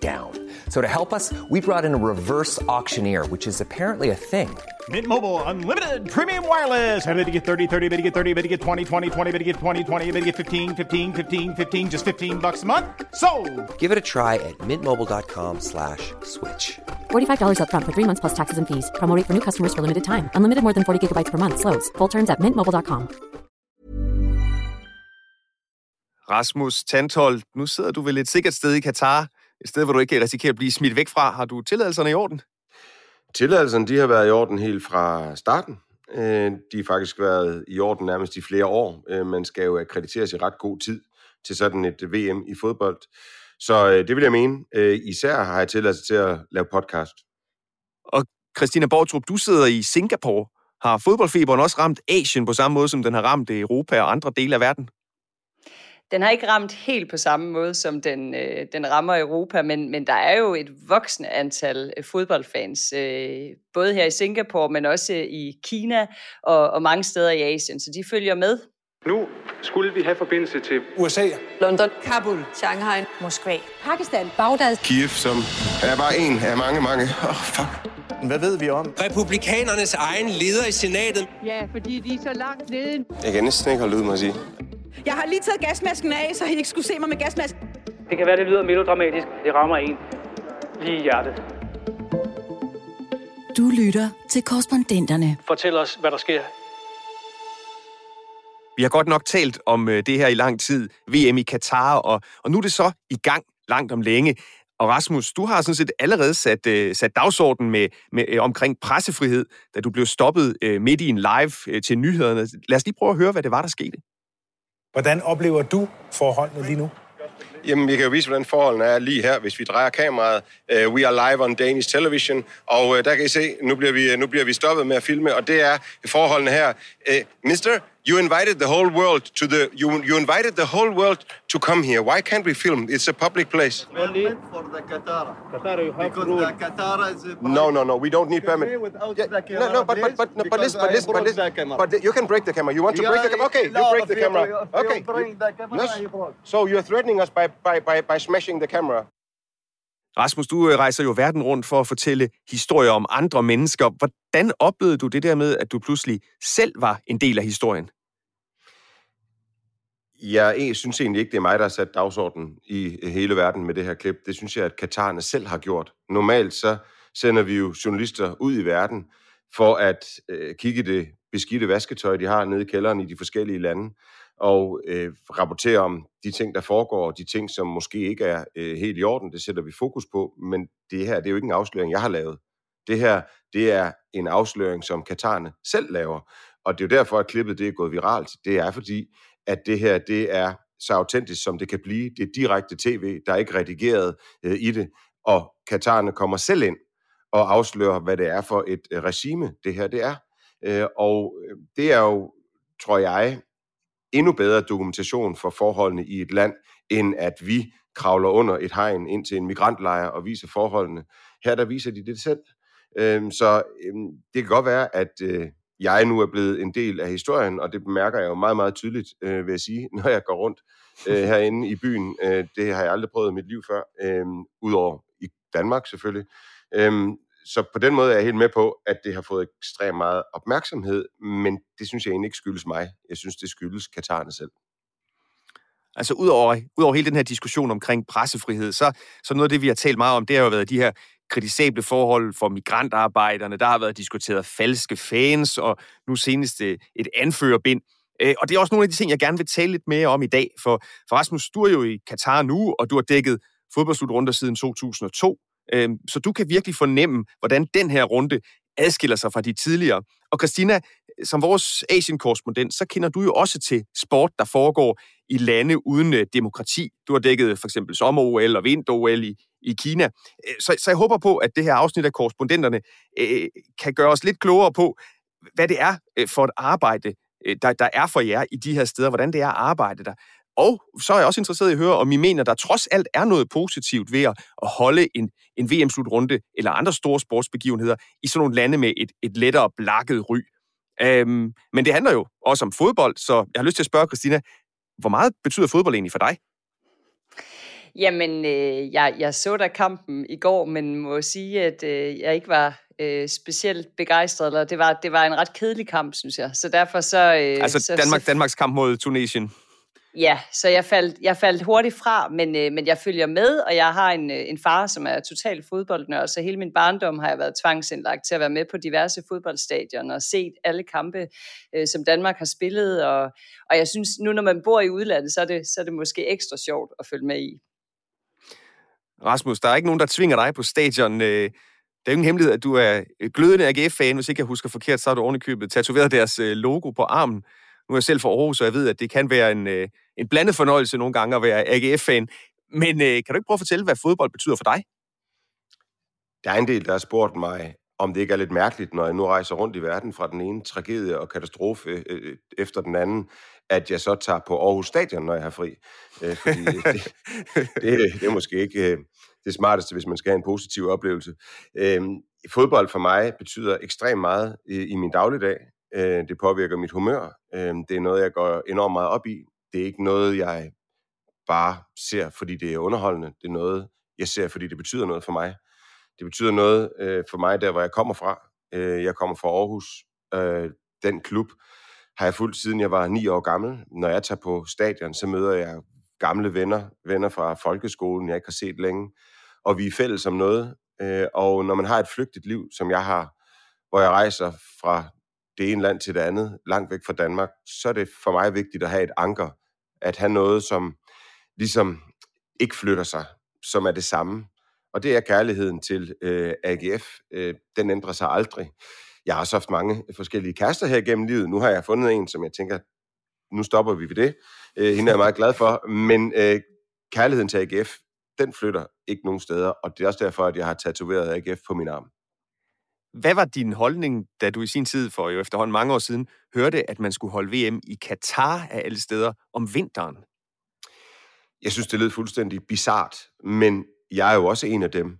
down. So to help us, we brought in a reverse auctioneer, which is apparently a thing. Mint Mobile unlimited premium wireless. Ready to get 30, 30, bit to get 30, bit to get 20, 20, 20, bit to get 20, 20, bit to get 15, 15, 15, 15 just 15 bucks a month. So, Give it a try at mintmobile.com slash switch. $45 upfront for three months plus taxes and fees. Promo rate for new customers for limited time. Unlimited more than 40 gigabytes per month. Slows. Full terms at mintmobile.com. Rasmus Tanthold, nu sidder du vel et sikkert sted i Katar. Et sted, hvor du ikke risikerer at blive smidt væk fra. Har du tilladelserne i orden? Tilladelserne de har været i orden helt fra starten. Øh, De har faktisk været i orden nærmest i flere år. Øh, Man skal jo akkrediteres i ret god tid til sådan et VM i fodbold. Så øh, det vil jeg mene. Især har jeg tilladelse til at lave podcast. Og Christina Bortrup, du sidder i Singapore. Har fodboldfeberen også ramt Asien på samme måde, som den har ramt Europa og andre dele af verden? Den har ikke ramt helt på samme måde, som den, øh, den rammer Europa, men, men der er jo et voksende antal øh, fodboldfans, øh, både her i Singapore, men også i Kina og, og mange steder i Asien, så de følger med. Nu skulle vi have forbindelse til USA. London, Kabul, Shanghai, Moskva, Pakistan, Bagdad. Kiev, som er bare en af mange, mange. Åh, oh, fuck. Hvad ved vi om? Republikanernes egen leder i senatet. Ja, fordi de er så langt nede. Jeg kan næsten ikke holde ud, må jeg sige. Jeg har lige taget gasmasken af, så I ikke skulle se mig med gasmasken. Det kan være, det lyder melodramatisk. Det rammer en lige i hjertet. Du lytter til korrespondenterne. Fortæl os, hvad der sker. Vi har godt nok talt om øh, det her i lang tid, VM i Katar, og, og nu er det så i gang langt om længe. Og Rasmus, du har sådan set allerede sat, øh, sat dagsordenen med, med, øh, omkring pressefrihed, da du blev stoppet øh, midt i en live øh, til nyhederne. Lad os lige prøve at høre, hvad det var, der skete. Hvordan oplever du forholdene lige nu? Jamen, vi kan jo vise, hvordan forholdene er lige her, hvis vi drejer kameraet. Uh, we are live on Danish television, og uh, der kan I se, nu bliver, vi, øh, nu bliver vi stoppet med at filme, og det er forholdene her. Uh, mister, you invited the whole world to the, you, you invited the whole world to come here. Why can't we film? It's a public place. Only for the Qatar. Qatar, you have because rule. the Qatar is a No, no, no, we don't need permit. Yeah, no, no, but but but no, but listen, but listen, but broke listen, the camera. but you can break the camera. You want to break the camera? Okay, you break the camera. if you Okay, bring the camera, yes. So you're threatening us by by by by smashing the camera. Rasmus, du øh, rejser jo verden rundt for at fortælle historier om andre mennesker. Hvordan oplevede du det der med, at du pludselig selv var en del af historien? Jeg e-, synes egentlig ikke, det er mig, der har sat dagsordenen i øh, hele verden med det her klip. Det synes jeg, at Katarerne selv har gjort. Normalt så sender vi jo journalister ud i verden for at øh, kigge det beskidte vasketøj, de har nede i kælderen i de forskellige lande, og øh, rapportere om de ting, der foregår, og de ting, som måske ikke er øh, helt i orden. Det sætter vi fokus på, men det her det er jo ikke en afsløring, jeg har lavet. Det her det er en afsløring, som Katarne selv laver. Og det er jo derfor, at klippet det er gået viralt. Det er fordi, at det her det er så autentisk, som det kan blive. Det er direkte tv, der er ikke redigeret øh, i det. Og Katarne kommer selv ind og afslører, hvad det er for et øh, regime, det her det er. Øh, og øh, det er jo, tror jeg, endnu bedre dokumentation for forholdene i et land, end at vi kravler under et hegn ind til en migrantlejr og viser forholdene. Her der viser de det selv. Øhm, så øhm, det kan godt være, at øh, jeg nu er blevet en del af historien, og det bemærker jeg jo meget, meget tydeligt, øh, vil jeg sige, når jeg går rundt øh, herinde i byen. Øh, det har jeg aldrig prøvet i mit liv før, øh, udover i Danmark selvfølgelig. Øhm, så på den måde er jeg helt med på, at det har fået ekstremt meget opmærksomhed, men det synes jeg egentlig ikke skyldes mig. Jeg synes, det skyldes Katarerne selv. Altså udover, udover hele den her diskussion omkring pressefrihed, så, så noget af det, vi har talt meget om, det har jo været de her kritisable forhold for migrantarbejderne. Der har været diskuteret falske fans, og nu senest øh, et anførerbind. Øh, og det er også nogle af de ting, jeg gerne vil tale lidt mere om i dag. For, for Rasmus, du er jo i Katar nu, og du har dækket fodboldslutrunder siden 2002. Øh, Så du kan virkelig fornemme, hvordan den her runde adskiller sig fra de tidligere. Og Christina, som vores Asien-korrespondent, så kender du jo også til sport, der foregår i lande uden øh, demokrati. Du har dækket for eksempel sommer-OL og vinter-OL i, i Kina. Øh, så, så jeg håber på, at det her afsnit af korrespondenterne øh, kan gøre os lidt klogere på, hvad det er øh, for et arbejde, der, der er for jer i de her steder, hvordan det er at arbejde der. Og så er jeg også interesseret i at høre, om I mener, der trods alt er noget positivt ved at holde en, en VM-slutrunde eller andre store sportsbegivenheder i sådan nogle lande med et, et lettere blakket ry. Øhm, men det handler jo også om fodbold, så jeg har lyst til at spørge Christina, hvor meget betyder fodbold egentlig for dig? Jamen, øh, jeg, jeg så da kampen i går, men må sige, at øh, jeg ikke var øh, specielt begejstret. Eller det, var, det var en ret kedelig kamp, synes jeg. Så derfor så... Øh, altså så, Danmark, så, Danmarks kamp mod Tunesien? Ja, så jeg faldt, jeg faldt hurtigt fra, men, øh, men jeg følger med, og jeg har en, øh, en far, som er total fodboldnørd, så hele min barndom har jeg været tvangsindlagt til at være med på diverse fodboldstadioner og set alle kampe, øh, som Danmark har spillet, og, og jeg synes, nu når man bor i udlandet, så er, det, så er det måske ekstra sjovt at følge med i. Rasmus, der er ikke nogen, der tvinger dig på stadion. Øh, det er jo ingen hemmelighed, at du er glødende AGF-fan. Hvis ikke jeg husker forkert, så har du ovenikøbet tatoveret deres øh, logo på armen. Nu er jeg selv fra Aarhus, så jeg ved, at det kan være en, øh, en blandet fornøjelse nogle gange at være AGF-fan. Men øh, kan du ikke prøve at fortælle, hvad fodbold betyder for dig? Der er en del, der har spurgt mig, om det ikke er lidt mærkeligt, når jeg nu rejser rundt i verden fra den ene tragedie og katastrofe øh, efter den anden, at jeg så tager på Aarhus Stadion, når jeg har fri. Øh, fordi det, det, det er måske ikke øh, det smarteste, hvis man skal have en positiv oplevelse. Øh, fodbold for mig betyder ekstremt meget i, i min dagligdag. Øh, det påvirker mit humør. Øh, det er noget, jeg går enormt meget op i. Det er ikke noget, jeg bare ser, fordi det er underholdende. Det er noget, jeg ser, fordi det betyder noget for mig. Det betyder noget øh, for mig, der hvor jeg kommer fra. Øh, jeg kommer fra Aarhus. Øh, den klub har jeg fulgt siden jeg var ni år gammel. Når jeg tager på stadion, så møder jeg gamle venner, venner fra folkeskolen, jeg ikke har set længe, og vi er fælles om noget. Øh, og når man har et flygtigt liv, som jeg har, hvor jeg rejser fra det ene land til det andet, langt væk fra Danmark, så er det for mig vigtigt at have et anker, at have noget, som ligesom ikke flytter sig, som er det samme. Og det er kærligheden til øh, AGF. Øh, den ændrer sig aldrig. Jeg har også haft mange forskellige kærester her gennem livet. Nu har jeg fundet en, som jeg tænker, nu stopper vi ved det. Øh, hende er jeg meget glad for. Men øh, kærligheden til AGF, den flytter ikke nogen steder. Og det er også derfor, at jeg har tatoveret AGF på min arm. Hvad var din holdning, da du i sin tid for jo efterhånden mange år siden hørte, at man skulle holde VM i Katar af alle steder om vinteren? Jeg synes, det lød fuldstændig bizart, men jeg er jo også en af dem,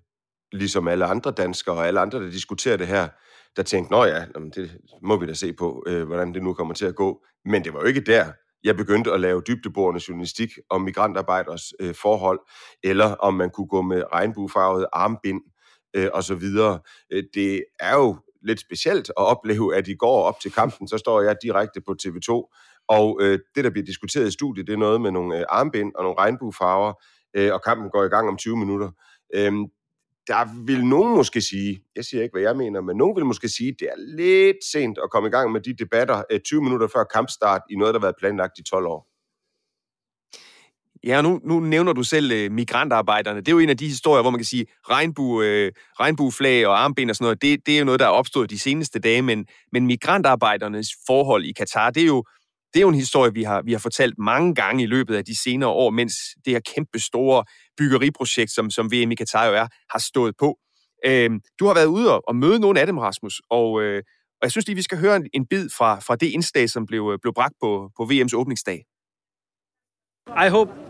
ligesom alle andre danskere og alle andre, der diskuterer det her, der tænkte, nå ja, det må vi da se på, øh, hvordan det nu kommer til at gå. Men det var jo ikke der, jeg begyndte at lave dybdeborende journalistik om migrantarbejders øh, forhold, eller om man kunne gå med regnbuefarvet armbind øh, og så videre. Øh, det er jo lidt specielt at opleve, at i går op til kampen, så står jeg direkte på TV2, og øh, det, der bliver diskuteret i studiet, det er noget med nogle øh, armbind og nogle regnbuefarver, øh, og kampen går i gang om 20 minutter. Øh, der vil nogen måske sige, jeg siger ikke, hvad jeg mener, men nogen vil måske sige, det er lidt sent at komme i gang med de debatter øh, 20 minutter før kampstart i noget, der har været planlagt i 12 år. Ja, nu, nu nævner du selv øh, migrantarbejderne. Det er jo en af de historier, hvor man kan sige, regnbue, øh, regnbueflag og armbind og sådan noget, det, det er jo noget, der er opstået de seneste dage, men, men migrantarbejdernes forhold i Katar, det er jo, det er jo en historie, vi har, vi har fortalt mange gange i løbet af de senere år, mens det her kæmpe store byggeriprojekt, som, som VM i Katar jo er, har stået på. Uh, du har været ude og møde nogle af dem, Rasmus, og, øh, og jeg synes lige, vi skal høre en, en bid fra, fra det indslag, som blev, øh, blev bragt på, på VM's åbningsdag. I hope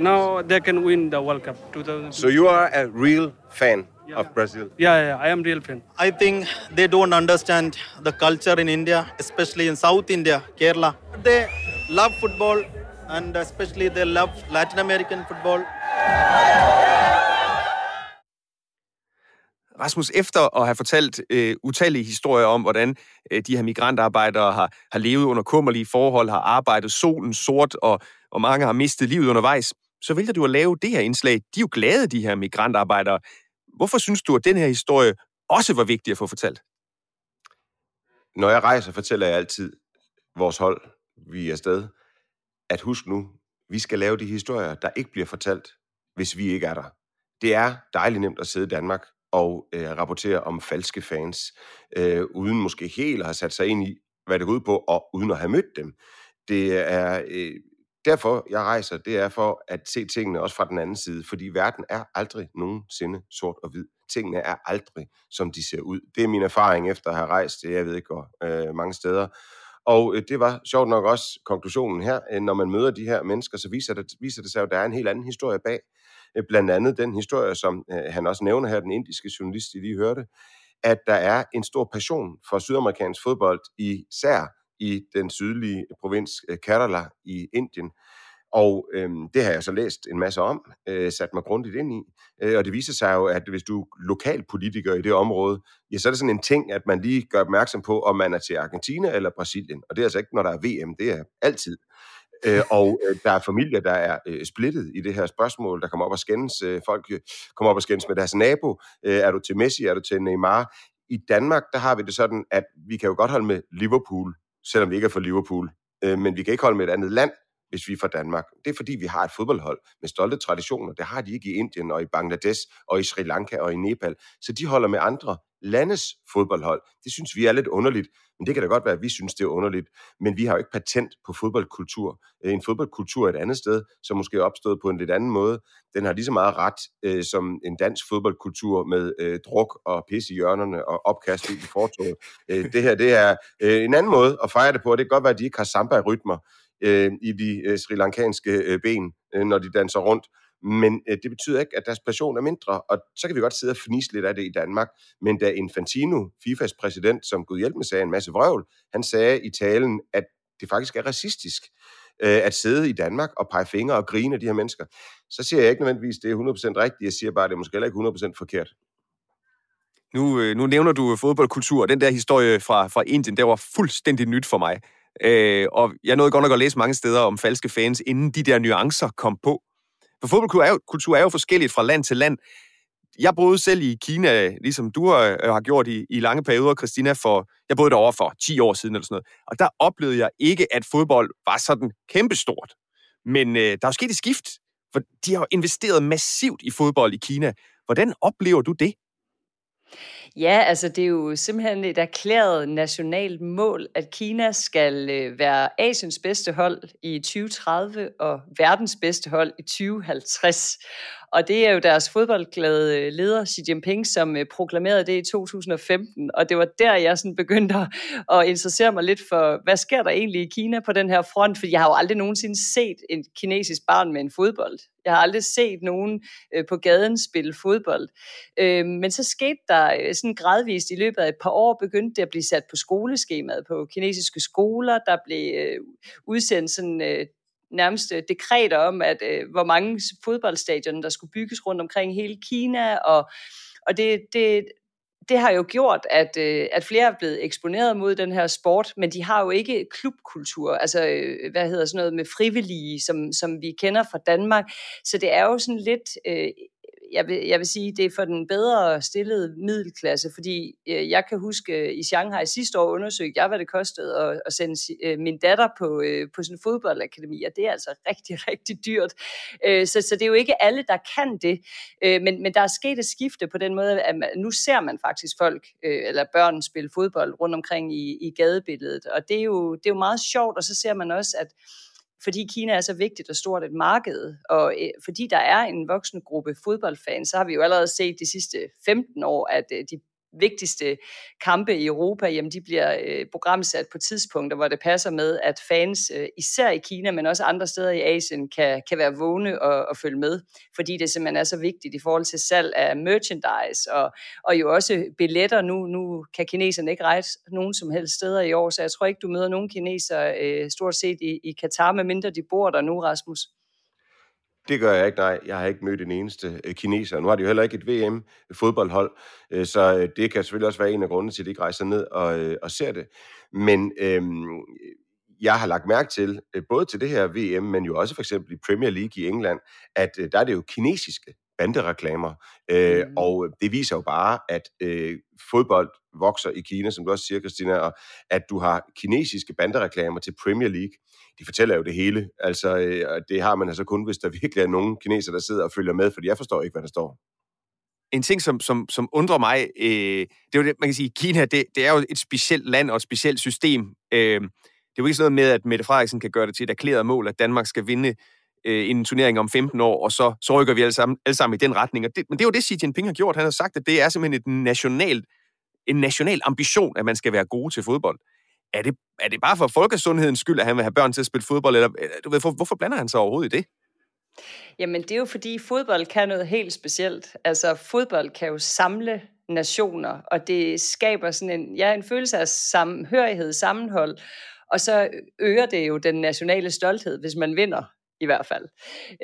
now they can win the World Cup. 2000. So you are a real fan yeah. of Brazil? Yeah, yeah, I am real fan. I think they don't understand the culture in India, especially in South India, Kerala. They love football and especially they love Latin American football. Rasmus, efter at have fortalt øh, utallige historier om, hvordan øh, de her migrantarbejdere har, har levet under kummerlige forhold, har arbejdet solen sort, og, og mange har mistet livet undervejs, så vælger du at lave det her indslag. De er jo glade, de her migrantarbejdere. Hvorfor synes du, at den her historie også var vigtig at få fortalt? Når jeg rejser, fortæller jeg altid vores hold, vi er afsted, at husk nu, vi skal lave de historier, der ikke bliver fortalt, hvis vi ikke er der. Det er dejligt nemt at sidde i Danmark og øh, rapportere om falske fans, øh, uden måske helt at have sat sig ind i, hvad det går ud på, og uden at have mødt dem. Det er øh, derfor, jeg rejser, det er for at se tingene også fra den anden side, fordi verden er aldrig nogensinde sort og hvid. Tingene er aldrig, som de ser ud. Det er min erfaring efter at have rejst, jeg ved ikke øh, mange steder. Og øh, det var sjovt nok også konklusionen her. Øh, når man møder de her mennesker, så viser det, viser det sig at der er en helt anden historie bag. Øh, blandt andet den historie, som øh, han også nævner her, den indiske journalist, I lige hørte, at der er en stor passion for sydamerikansk fodbold, især i den sydlige provins øh, Kerala i Indien. Og øhm, det har jeg så læst en masse om, øh, sat mig grundigt ind i. Øh, og det viser sig jo, at hvis du er lokalpolitiker i det område, ja, så er det sådan en ting, at man lige gør opmærksom på, om man er til Argentina eller Brasilien. Og det er altså ikke, når der er VM, det er altid. Øh, og øh, der er familier, der er øh, splittet i det her spørgsmål, der kommer op og skændes. Øh, folk øh, kommer op og skændes med deres nabo. Øh, er du til Messi? Er du til Neymar? I Danmark, der har vi det sådan, at vi kan jo godt holde med Liverpool, selvom vi ikke er for Liverpool. Øh, men vi kan ikke holde med et andet land, hvis vi er fra Danmark. Det er fordi, vi har et fodboldhold med stolte traditioner. Det har de ikke i Indien og i Bangladesh og i Sri Lanka og i Nepal. Så de holder med andre landes fodboldhold. Det synes vi er lidt underligt, men det kan da godt være, at vi synes, det er underligt. Men vi har jo ikke patent på fodboldkultur. Øh, en fodboldkultur et andet sted, som måske er opstået på en lidt anden måde, den har lige så meget ret øh, som en dansk fodboldkultur med øh, druk og pis i hjørnerne og opkast i fortoget. Øh, det her, det er øh, en anden måde at fejre det på, det kan godt være, at de ikke har samba-rytmer øh, i de øh, sri lankanske øh, ben, øh, når de danser rundt. Men øh, det betyder ikke, at deres passion er mindre, og så kan vi godt sidde og fnise lidt af det i Danmark. Men da Infantino, FIFAs præsident, som Gud hjælp med sagde en masse vrøvl, han sagde i talen, at det faktisk er racistisk øh, at sidde i Danmark og pege fingre og grine af de her mennesker. Så siger jeg ikke nødvendigvis, at det er 100% rigtigt. Jeg siger bare, at det er måske heller ikke 100% forkert. Nu, øh, nu nævner du fodboldkultur, og den der historie fra, fra Indien, det var fuldstændig nyt for mig. Øh, og jeg nåede godt nok at læse mange steder om falske fans, inden de der nuancer kom på. For fodboldkultur er jo, kultur er jo forskelligt fra land til land. Jeg boede selv i Kina, ligesom du har, har gjort i, i lange perioder, Christina, for jeg boede derovre for 10 år siden eller sådan noget. Og der oplevede jeg ikke, at fodbold var sådan kæmpestort. Men øh, der er sket et skift, for de har investeret massivt i fodbold i Kina. Hvordan oplever du det? Ja, altså det er jo simpelthen et erklæret nationalt mål, at Kina skal øh, være Asiens bedste hold i 2030 og verdens bedste hold i 2050. Og det er jo deres fodboldglade øh, leder, Xi Jinping, som øh, proklamerede det i 2015. Og det var der, jeg sådan begyndte at interessere mig lidt for, hvad sker der egentlig i Kina på den her front? For jeg har jo aldrig nogensinde set en kinesisk barn med en fodbold. Jeg har aldrig set nogen øh, på gaden spille fodbold. men så skete der sådan gradvist i løbet af et par år, begyndte det at blive sat på skoleskemaet på kinesiske skoler. Der blev udsendt sådan nærmest dekreter om, at øh, hvor mange fodboldstadioner, der skulle bygges rundt omkring hele Kina, og, og det, det, det har jo gjort, at, øh, at flere er blevet eksponeret mod den her sport, men de har jo ikke klubkultur, altså øh, hvad hedder sådan noget med frivillige, som, som vi kender fra Danmark. Så det er jo sådan lidt øh, jeg vil, jeg vil sige, det er for den bedre stillede middelklasse, fordi øh, jeg kan huske øh, i Shanghai sidste år undersøgte jeg, hvad det kostede at, at sende øh, min datter på, øh, på sådan en fodboldakademi, og det er altså rigtig, rigtig dyrt. Øh, så, så det er jo ikke alle, der kan det, øh, men, men der er sket et skifte på den måde, at man, nu ser man faktisk folk, øh, eller børn spille fodbold rundt omkring i, i gadebilledet, og det er, jo, det er jo meget sjovt, og så ser man også, at fordi Kina er så vigtigt og stort et marked, og øh, fordi der er en voksende gruppe fodboldfans, så har vi jo allerede set de sidste 15 år, at øh, de vigtigste kampe i Europa, jamen de bliver øh, programsat på tidspunkter, hvor det passer med, at fans, øh, især i Kina, men også andre steder i Asien, kan, kan være vågne og, og følge med, fordi det simpelthen er så vigtigt i forhold til salg af merchandise, og, og jo også billetter. Nu, nu kan kineserne ikke rejse nogen som helst steder i år, så jeg tror ikke, du møder nogen kinesere øh, stort set i, i Katar, medmindre de bor der nu, Rasmus. Det gør jeg ikke, nej. Jeg har ikke mødt en eneste øh, kineser. Nu har de jo heller ikke et VM-fodboldhold, øh, så øh, det kan selvfølgelig også være en af grundene til, at de ikke rejser ned og, og ser det. Men øhm, jeg har lagt mærke til, både til det her VM, men jo også for eksempel i Premier League i England, at der er det jo kinesiske bandereklamer. Øh, mm. Og det viser jo bare, at øh, fodbold vokser i Kina, som du også siger, Christina, og at du har kinesiske bandereklamer til Premier League. De fortæller jo det hele. Altså, øh, det har man altså kun, hvis der virkelig er nogen kineser, der sidder og følger med, fordi jeg forstår ikke, hvad der står. en ting, som, som, som undrer mig, øh, det er jo det, man kan sige, Kina, det, det er jo et specielt land og et specielt system. Øh, det er jo ikke sådan noget med, at Mette Frederiksen kan gøre det til et erklæret mål, at Danmark skal vinde øh, en turnering om 15 år, og så, så rykker vi alle sammen, alle sammen i den retning. Og det, men det er jo det, Xi Jinping har gjort. Han har sagt, at det er simpelthen et national, en national ambition, at man skal være gode til fodbold. Er det, er det bare for folkesundhedens skyld, at han vil have børn til at spille fodbold? Eller, øh, du ved, for, hvorfor blander han sig overhovedet i det? Jamen, det er jo fordi fodbold kan noget helt specielt. Altså, fodbold kan jo samle nationer, og det skaber sådan en, ja, en følelse af samhørighed, sammenhold, og så øger det jo den nationale stolthed, hvis man vinder i hvert fald.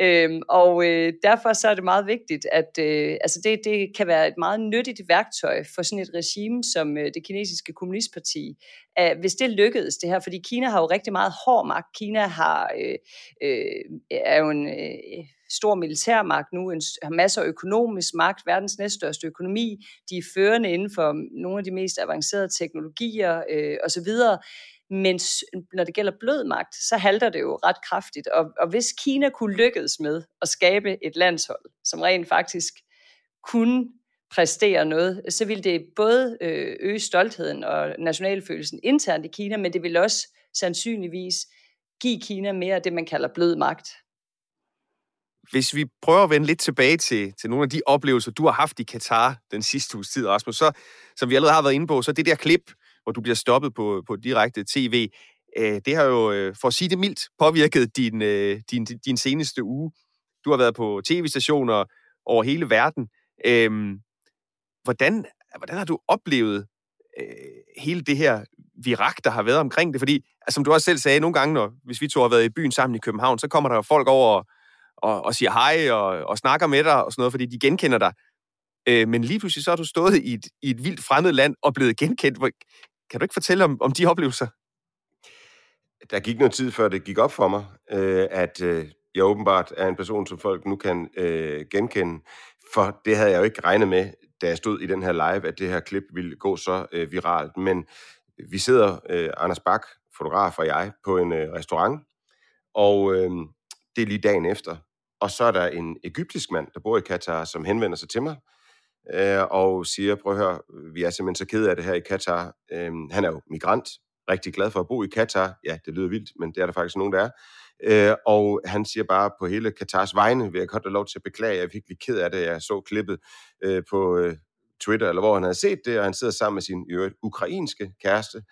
Øhm, og øh, derfor så er det meget vigtigt, at øh, altså det, det kan være et meget nyttigt værktøj for sådan et regime som øh, det kinesiske kommunistparti, at hvis det lykkedes det her, fordi Kina har jo rigtig meget hård magt. Kina har øh, øh, er jo en øh, stor militærmagt nu, en, har masser af økonomisk magt, verdens næststørste økonomi, de er førende inden for nogle af de mest avancerede teknologier øh, osv., men når det gælder blød magt, så halter det jo ret kraftigt. Og, og hvis Kina kunne lykkes med at skabe et landshold, som rent faktisk kunne præstere noget, så ville det både øh, øge stoltheden og nationalfølelsen internt i Kina, men det vil også sandsynligvis give Kina mere af det, man kalder blød magt. Hvis vi prøver at vende lidt tilbage til, til nogle af de oplevelser, du har haft i Katar den sidste uges tid, Rasmus, så, som vi allerede har været inde på, så det der klip, hvor du bliver stoppet på, på direkte tv, øh, det har jo, øh, for at sige det mildt, påvirket din, øh, din, din seneste uge. Du har været på tv-stationer over hele verden. Øh, hvordan, hvordan har du oplevet øh, hele det her virak, der har været omkring det? Fordi, altså, som du også selv sagde, nogle gange, når, hvis vi to har været i byen sammen i København, så kommer der jo folk over og, og, og siger hej og, og snakker med dig og sådan noget, fordi de genkender dig. Øh, men lige pludselig så har du stået i et, i et vildt fremmed land og blevet genkendt. Kan du ikke fortælle om, om de oplevelser? Der gik noget tid, før det gik op for mig, øh, at øh, jeg åbenbart er en person, som folk nu kan øh, genkende. For det havde jeg jo ikke regnet med, da jeg stod i den her live, at det her klip ville gå så øh, viralt. Men vi sidder, øh, Anders Bak, fotograf og jeg, på en øh, restaurant, og øh, det er lige dagen efter. Og så er der en egyptisk mand, der bor i Katar, som henvender sig til mig, øh, og siger, prøv at høre, vi er simpelthen så ked af det her i Katar. Øh, han er jo migrant, rigtig glad for at bo i Katar. Ja, det lyder vildt, men det er der faktisk nogen, der er. Øh, og han siger bare på hele Katars vegne, vil jeg godt have lov til at beklage, jeg er virkelig ked af det, jeg så klippet øh, på øh, Twitter, eller hvor han havde set det, og han sidder sammen med sin øvrigt ukrainske kæreste,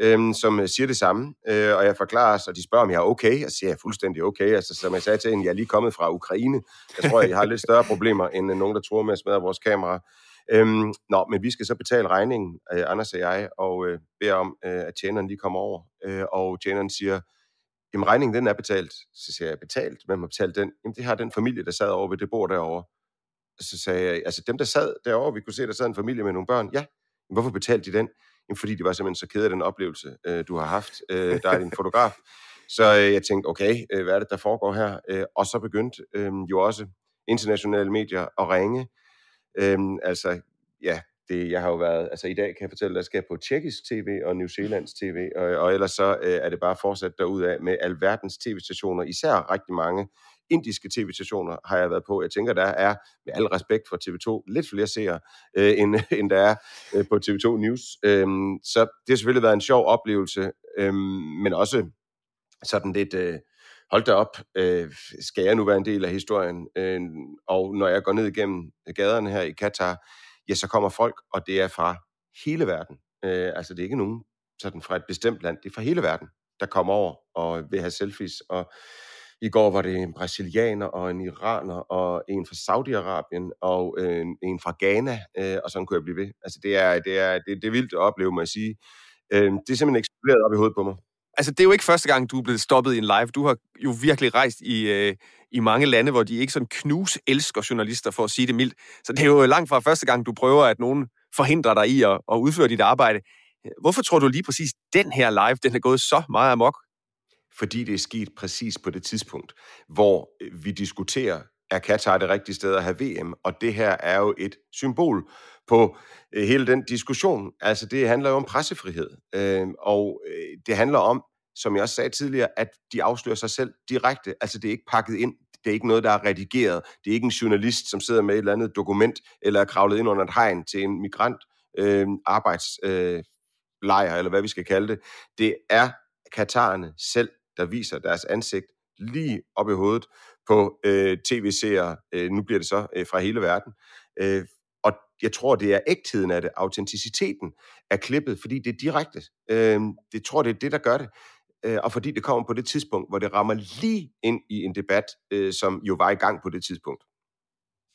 Øhm, øh, som siger det samme, øh, og jeg forklarer, så de spørger, om jeg er okay, og siger, jeg er fuldstændig okay, altså som jeg sagde til hende, jeg er lige kommet fra Ukraine, jeg tror, jeg har lidt større problemer, end øh, nogen, der tror med at smadre vores kamera. Øhm, nå, men vi skal så betale regningen, øh, Anders og jeg, og øh, beder om, øh, at tjeneren lige kommer over. Øh, og tjeneren siger, jamen regningen den er betalt. Så siger jeg, betalt? Hvem har betalt den? Jamen det har den familie, der sad over ved det bord derovre. Så sagde jeg, altså dem, der sad derovre, vi kunne se, der sad en familie med nogle børn. Ja, men hvorfor betalte de den? Jamen fordi de var simpelthen så kede af den oplevelse, øh, du har haft. Øh, der er din fotograf. Så øh, jeg tænkte, okay, øh, hvad er det, der foregår her? Øh, og så begyndte øh, jo også internationale medier at ringe. Øh, altså, ja, det, jeg har jo været, altså i dag kan jeg fortælle, at jeg skal på tjekkisk tv og New Zealands tv, og, og ellers så øh, er det bare fortsat derudad med alverdens tv-stationer, især rigtig mange indiske tv-stationer har jeg været på. Jeg tænker, der er, med al respekt for TV2, lidt flere seere, øh, end, end der er øh, på TV2 News. Øh, så det har selvfølgelig været en sjov oplevelse, øh, men også sådan lidt... Øh, hold da op, øh, skal jeg nu være en del af historien? Øh, og når jeg går ned igennem gaderne her i Katar, ja, så kommer folk, og det er fra hele verden. Øh, altså det er ikke nogen sådan fra et bestemt land, det er fra hele verden, der kommer over og vil have selfies. Og i går var det en brasilianer og en iraner og en fra Saudi-Arabien og en, en fra Ghana, øh, og sådan kunne jeg blive ved. Altså det er, det er, det, det er vildt at opleve, må jeg sige. Øh, det er simpelthen eksploderet op i hovedet på mig. Altså, det er jo ikke første gang, du er blevet stoppet i en live. Du har jo virkelig rejst i, øh, i mange lande, hvor de ikke sådan knus elsker journalister, for at sige det mildt. Så det er jo langt fra første gang, du prøver, at nogen forhindrer dig i at, at udføre dit arbejde. Hvorfor tror du lige præcis, den her live, den er gået så meget amok? Fordi det er sket præcis på det tidspunkt, hvor øh, vi diskuterer, er Katar det rigtige sted at have VM? Og det her er jo et symbol på øh, hele den diskussion. Altså, det handler jo om pressefrihed. Øhm, øh, og det handler om, som jeg også sagde tidligere, at de afslører sig selv direkte. Altså, det er ikke pakket ind. Det er ikke noget, der er redigeret. Det er ikke en journalist, som sidder med et eller andet dokument, eller er kravlet ind under et hegn til en migrant øhm, øh, arbejdslejr, øh, eller hvad vi skal kalde det. Det er katarerne selv, der viser deres ansigt lige op i hovedet på øh, tv-seere. Øh, nu bliver det så øh, fra hele verden. Øh, og jeg tror, det er ægtheden af det, autenticiteten af klippet, fordi det er direkte. Øh, det tror, det er det, der gør det. Øh, og fordi det kommer på det tidspunkt, hvor det rammer lige ind i en debat, øh, som jo var i gang på det tidspunkt.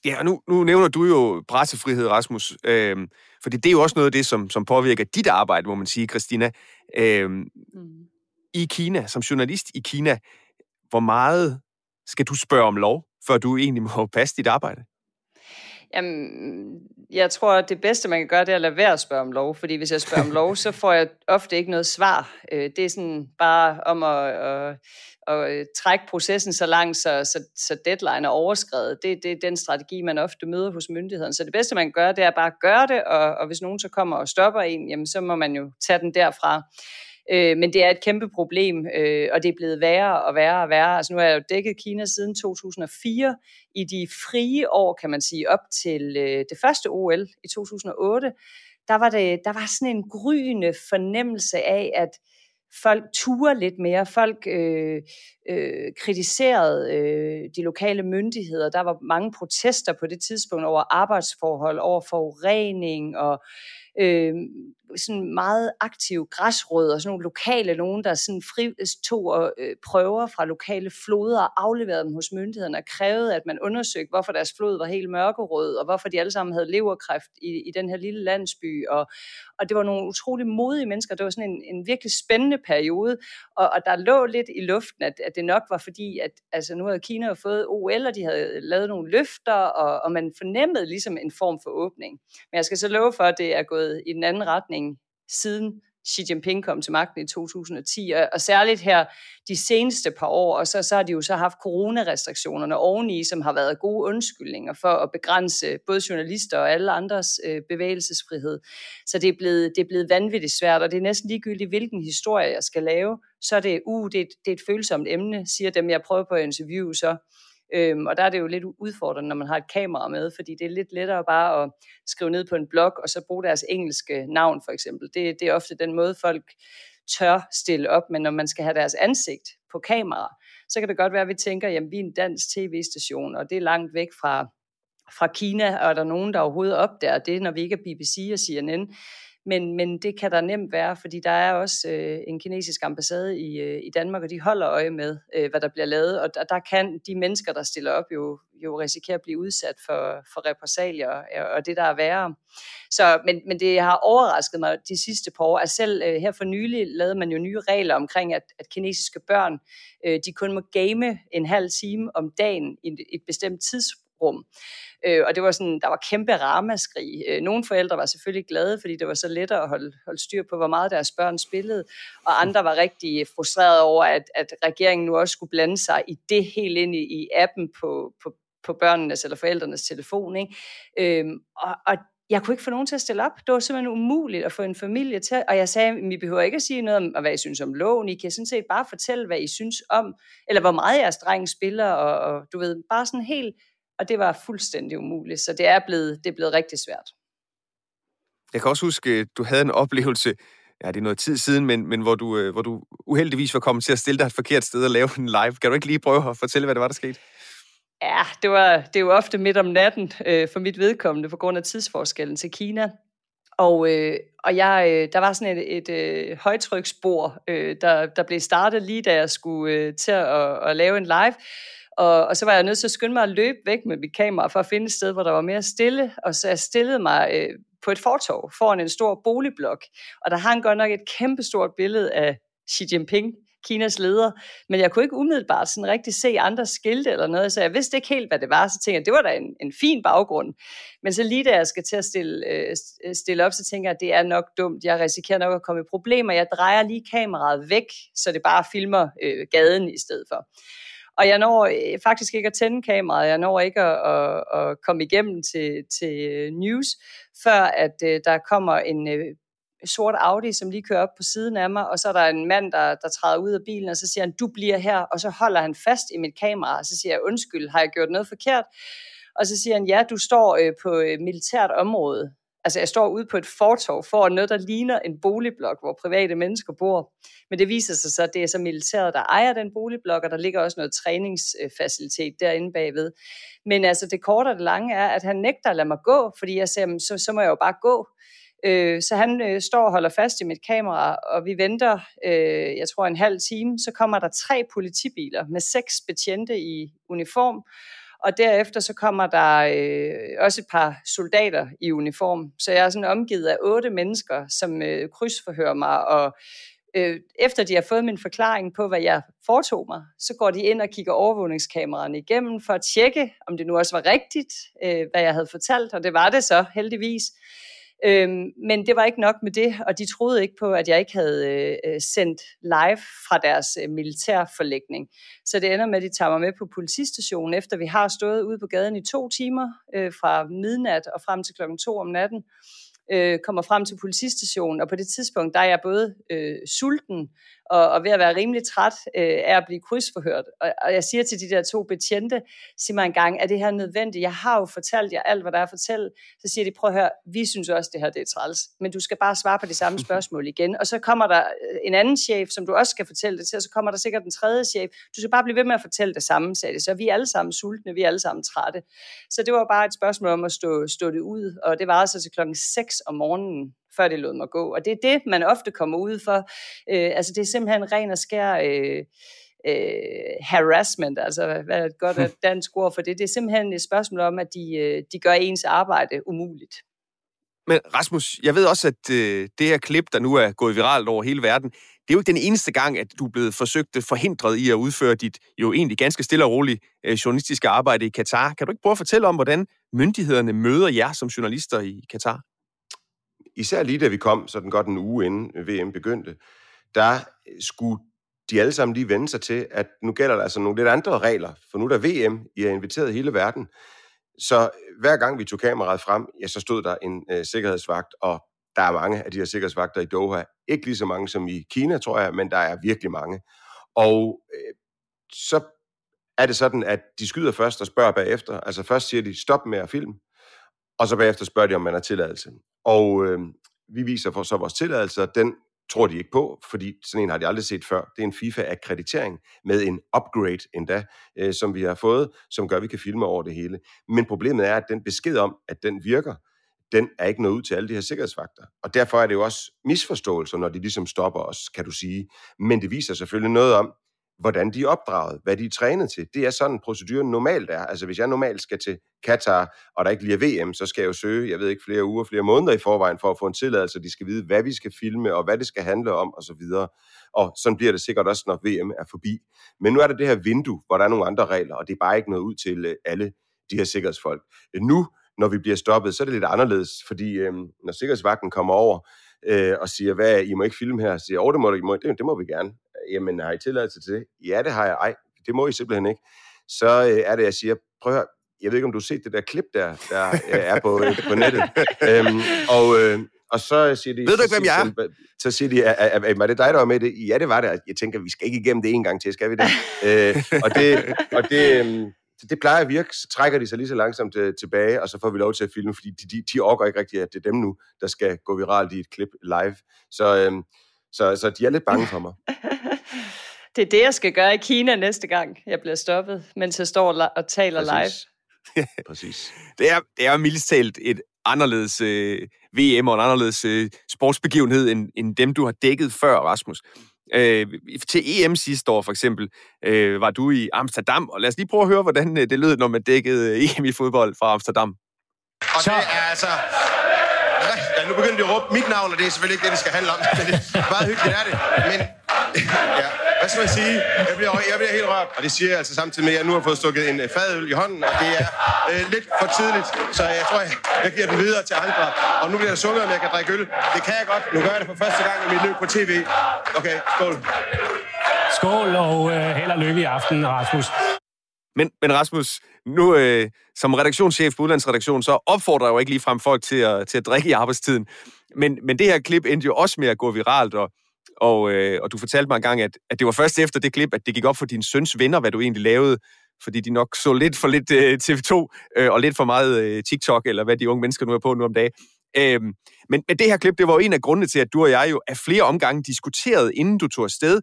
Ja, og nu, nu nævner du jo pressefrihed, Rasmus, øh, fordi det er jo også noget af det, som, som påvirker dit arbejde, må man sige, Christina. Øh, mm. I Kina, som journalist i Kina, hvor meget skal du spørge om lov, før du egentlig må passe dit arbejde? Jamen, jeg tror, at det bedste, man kan gøre, det er at lade være at spørge om lov. Fordi hvis jeg spørger om lov, så får jeg ofte ikke noget svar. Øh, det er sådan bare om at, at, at trække processen så langt, så, så, så deadline er overskrevet. Det, det er den strategi, man ofte møder hos myndigheden. Så det bedste, man kan gøre, det er bare at gøre det, og, og hvis nogen så kommer og stopper en, jamen, så må man jo tage den derfra. Øh, men det er et kæmpe problem, øh, og det er blevet værre og værre og værre. Altså nu har jeg jo dækket Kina siden 2004. I de frie år, kan man sige, op til øh, det første OL i 2008, der var, det, der var sådan en gryende fornemmelse af, at folk turer lidt mere. Folk øh, øh, kritiserede øh, de lokale myndigheder. Der var mange protester på det tidspunkt over arbejdsforhold, over forurening og øh, sådan meget aktive græsrødder, sådan nogle lokale nogen, der sådan fri, tog og øh, prøver fra lokale floder og afleverede dem hos myndighederne og krævede, at man undersøgte, hvorfor deres flod var helt mørkerød, og hvorfor de alle sammen havde leverkræft i, i den her lille landsby. Og, og det var nogle utrolig modige mennesker. Det var sådan en, en virkelig spændende periode, og, og der lå lidt i luften, at, at det nok var fordi, at altså, nu havde Kina jo fået OL, og de havde lavet nogle løfter, og, og man fornemmede ligesom en form for åbning. Men jeg skal så love for, at det er gået i den anden retning siden Xi Jinping kom til magten i 2010, og, og særligt her de seneste par år, og så, så har de jo så haft coronarestriktionerne oveni, som har været gode undskyldninger for at begrænse både journalister og alle andres øh, bevægelsesfrihed. Så det er, blevet, det er blevet vanvittigt svært, og det er næsten ligegyldigt, hvilken historie jeg skal lave, så er det, uh, det, er, det er et følsomt emne, siger dem, jeg prøver på at interviewe, så Øhm, og der er det jo lidt udfordrende, når man har et kamera med, fordi det er lidt lettere bare at skrive ned på en blog, og så bruge deres engelske navn for eksempel. Det, det er ofte den måde, folk tør stille op, men når man skal have deres ansigt på kamera, så kan det godt være, at vi tænker, jamen vi er en dansk tv-station, og det er langt væk fra, fra Kina, og er der nogen, der overhovedet opdager det, når vi ikke er BBC og CNN. Men, men det kan der nemt være, fordi der er også øh, en kinesisk ambassade i, øh, i Danmark, og de holder øje med, øh, hvad der bliver lavet. Og der, der kan de mennesker, der stiller op, jo, jo risikere at blive udsat for, for repressalier, øh, og det der er værre. Så, men, men det har overrasket mig de sidste par år, at selv øh, her for nylig lavede man jo nye regler omkring, at, at kinesiske børn, øh, de kun må game en halv time om dagen i et, et bestemt tidsrum. Øh, og det var sådan, der var kæmpe ramaskrig. Øh, nogle forældre var selvfølgelig glade, fordi det var så lettere at holde, holde styr på, hvor meget deres børn spillede, og andre var rigtig frustrerede over, at, at regeringen nu også skulle blande sig i det helt ind i, i appen på, på, på børnenes eller forældrenes telefon. Ikke? Øhm, og, og jeg kunne ikke få nogen til at stille op. Det var simpelthen umuligt at få en familie til. Og jeg sagde, I behøver ikke at sige noget om, hvad I synes om loven. I kan sådan set bare fortælle, hvad I synes om, eller hvor meget jeres dreng spiller, og, og du ved, bare sådan helt og det var fuldstændig umuligt, så det er blevet, det er blevet rigtig svært. Jeg kan også huske, du havde en oplevelse, ja, det er noget tid siden, men, men hvor, du, øh, hvor du uheldigvis var kommet til at stille dig et forkert sted og lave en live. Kan du ikke lige prøve at fortælle, hvad det var, der skete? Ja, det, var, det jo ofte midt om natten øh, for mit vedkommende, på grund af tidsforskellen til Kina. Og, øh, og jeg, øh, der var sådan et, et øh, højtryksspor, øh, der, der blev startet lige da jeg skulle øh, til at, at lave en live. Og, og så var jeg nødt til at skynde mig at løbe væk med mit kamera for at finde et sted, hvor der var mere stille. Og så jeg stillede mig øh, på et fortov foran en stor boligblok. Og der hang godt nok et kæmpestort billede af Xi Jinping, Kinas leder, men jeg kunne ikke umiddelbart sådan rigtig se andre skilte eller noget, så jeg vidste ikke helt, hvad det var, så tænkte jeg, det var da en, en fin baggrund. Men så lige da jeg skal til at stille, øh, øh stille op, så tænker jeg, at det er nok dumt, jeg risikerer nok at komme i problemer, jeg drejer lige kameraet væk, så det bare filmer øh, gaden i stedet for. Og jeg når øh, faktisk ikke at tænde kameraet, jeg når ikke at, at, at komme igennem til, til øh, news, før at øh, der kommer en, sort Audi, som lige kører op på siden af mig, og så er der en mand, der, der træder ud af bilen, og så siger han, du bliver her, og så holder han fast i mit kamera, og så siger jeg, undskyld, har jeg gjort noget forkert? Og så siger han, ja, du står øh, på militært område. Altså, jeg står ude på et fortov for noget, der ligner en boligblok, hvor private mennesker bor. Men det viser sig så, at det er så militæret, der ejer den boligblok, og der ligger også noget træningsfacilitet derinde bagved. Men altså, det korte og det lange er, at han nægter at lade mig gå, fordi jeg siger, så, så må jeg jo bare gå. Øh, så han øh, står og holder fast i mit kamera, og vi venter, øh, jeg tror en halv time, så kommer der tre politibiler med seks betjente i uniform, og derefter så kommer der øh, også et par soldater i uniform. Så jeg er sådan omgivet af otte mennesker, som øh, krydsforhører mig, og øh, efter de har fået min forklaring på, hvad jeg foretog mig, så går de ind og kigger overvågningskameraerne igennem for at tjekke, om det nu også var rigtigt, øh, hvad jeg havde fortalt, og det var det så heldigvis. Øhm, men det var ikke nok med det, og de troede ikke på, at jeg ikke havde øh, øh, sendt live fra deres øh, militærforlægning. Så det ender med, at de tager mig med på politistationen, efter vi har stået ude på gaden i to timer, øh, fra midnat og frem til klokken to om natten øh, kommer frem til politistationen, og på det tidspunkt, der er jeg både øh, sulten og, og ved at være rimelig træt øh, af at blive krydsforhørt. Og, og jeg siger til de der to betjente, sig mig engang, er det her nødvendigt? Jeg har jo fortalt jer alt, hvad der er at fortælle. Så siger de, prøv at høre, vi synes også, det her det er træls, men du skal bare svare på de samme spørgsmål igen. Og så kommer der øh, en anden chef, som du også skal fortælle det til, og så kommer der sikkert en tredje chef. Du skal bare blive ved med at fortælle det samme, sagde de. Så vi er alle sammen sultne, vi er alle sammen trætte. Så det var bare et spørgsmål om at stå, stå det ud, og det var altså til klokken 6 om morgenen, før det lod mig gå. Og det er det, man ofte kommer ud for. Øh, altså det er simpelthen ren og skær øh, øh, harassment, altså hvad er et godt dansk ord for det. Det er simpelthen et spørgsmål om, at de, øh, de gør ens arbejde umuligt. Men Rasmus, jeg ved også, at øh, det her klip, der nu er gået viralt over hele verden, det er jo ikke den eneste gang, at du er blevet forsøgt forhindret i at udføre dit jo egentlig ganske stille og roligt øh, journalistiske arbejde i Katar. Kan du ikke prøve at fortælle om, hvordan myndighederne møder jer som journalister i Katar? Især lige da vi kom, sådan godt en uge inden VM begyndte, der skulle de alle sammen lige vende sig til, at nu gælder der altså nogle lidt andre regler, for nu er der VM, I har inviteret hele verden. Så hver gang vi tog kameraet frem, ja, så stod der en øh, sikkerhedsvagt, og der er mange af de her sikkerhedsvagter i Doha. Ikke lige så mange som i Kina, tror jeg, men der er virkelig mange. Og øh, så er det sådan, at de skyder først og spørger bagefter. Altså først siger de, stop med at filme, og så bagefter spørger de, om man har tilladelse. Og øh, vi viser for så vores tilladelse, og den tror de ikke på, fordi sådan en har de aldrig set før. Det er en FIFA-akkreditering med en upgrade endda, øh, som vi har fået, som gør, at vi kan filme over det hele. Men problemet er, at den besked om, at den virker, den er ikke nået ud til alle de her sikkerhedsvagter. Og derfor er det jo også misforståelser, når de ligesom stopper os, kan du sige. Men det viser selvfølgelig noget om, hvordan de er opdraget, hvad de er trænet til. Det er sådan, proceduren normalt er. Altså, hvis jeg normalt skal til Katar, og der ikke lige er VM, så skal jeg jo søge, jeg ved ikke, flere uger, flere måneder i forvejen for at få en tilladelse. De skal vide, hvad vi skal filme, og hvad det skal handle om, og så videre. Og sådan bliver det sikkert også, når VM er forbi. Men nu er der det her vindue, hvor der er nogle andre regler, og det er bare ikke noget ud til øh, alle de her sikkerhedsfolk. Nu, når vi bliver stoppet, så er det lidt anderledes, fordi øh, når sikkerhedsvagten kommer over øh, og siger, hvad, I må ikke filme her, så siger oh, det må, I må, det, det må vi gerne jamen har I tilladelse til det? Ja, det har jeg. Ej, det må I simpelthen ikke. Så øh, er det, jeg siger, prøv at jeg ved ikke, om du har set det der klip der, der øh, er på, øh, på nettet. øhm, og, øh, og så siger de... Ved du ikke, hvem jeg er? Så siger de, er, er, er, var det dig, der var med det? Ja, det var det. Jeg tænker, vi skal ikke igennem det en gang til, skal vi det? øh, og det, og det, det plejer at virke, så trækker de sig lige så langsomt øh, tilbage, og så får vi lov til at filme, fordi de, de, de orker ikke rigtigt, at det er dem nu, der skal gå viralt i et klip live. Så, øh, så, så de er lidt bange for mig. Det er det, jeg skal gøre i Kina næste gang, jeg bliver stoppet, mens jeg står og taler Præcis. live. Præcis. Det er, det er mildest talt et anderledes øh, VM og en anderledes øh, sportsbegivenhed, end, end dem, du har dækket før, Rasmus. Øh, til EM sidste år for eksempel, øh, var du i Amsterdam, og lad os lige prøve at høre, hvordan øh, det lød, når man dækkede øh, EM i fodbold fra Amsterdam. Og det er altså Ja, nu begynder de at råbe mit navn, og det er selvfølgelig ikke det, det skal handle om. Men det er meget hyggeligt, er det. Men ja, hvad skal man sige? Jeg bliver, jeg bliver helt rørt, og det siger jeg altså samtidig med, at jeg nu har fået stukket en øh, fadøl i hånden, og det er øh, lidt for tidligt, så jeg tror, jeg, jeg giver den videre til andre. Og nu bliver der sunget, om jeg kan drikke øl. Det kan jeg godt. Nu gør jeg det for første gang i mit liv på tv. Okay, skål. Skål, og øh, held og lykke i aften, Rasmus. Men, men Rasmus, nu øh, som redaktionschef på Udlandsredaktion, så opfordrer jeg jo ikke lige frem folk til at, til at drikke i arbejdstiden. Men, men det her klip endte jo også med at gå viralt, og, og, øh, og du fortalte mig engang, at, at det var først efter det klip, at det gik op for din søns venner, hvad du egentlig lavede, fordi de nok så lidt for lidt øh, TV2 øh, og lidt for meget øh, TikTok, eller hvad de unge mennesker nu er på nu om dagen. Øhm, men, men det her klip, det var jo en af grundene til, at du og jeg jo af flere omgange diskuterede, inden du tog afsted,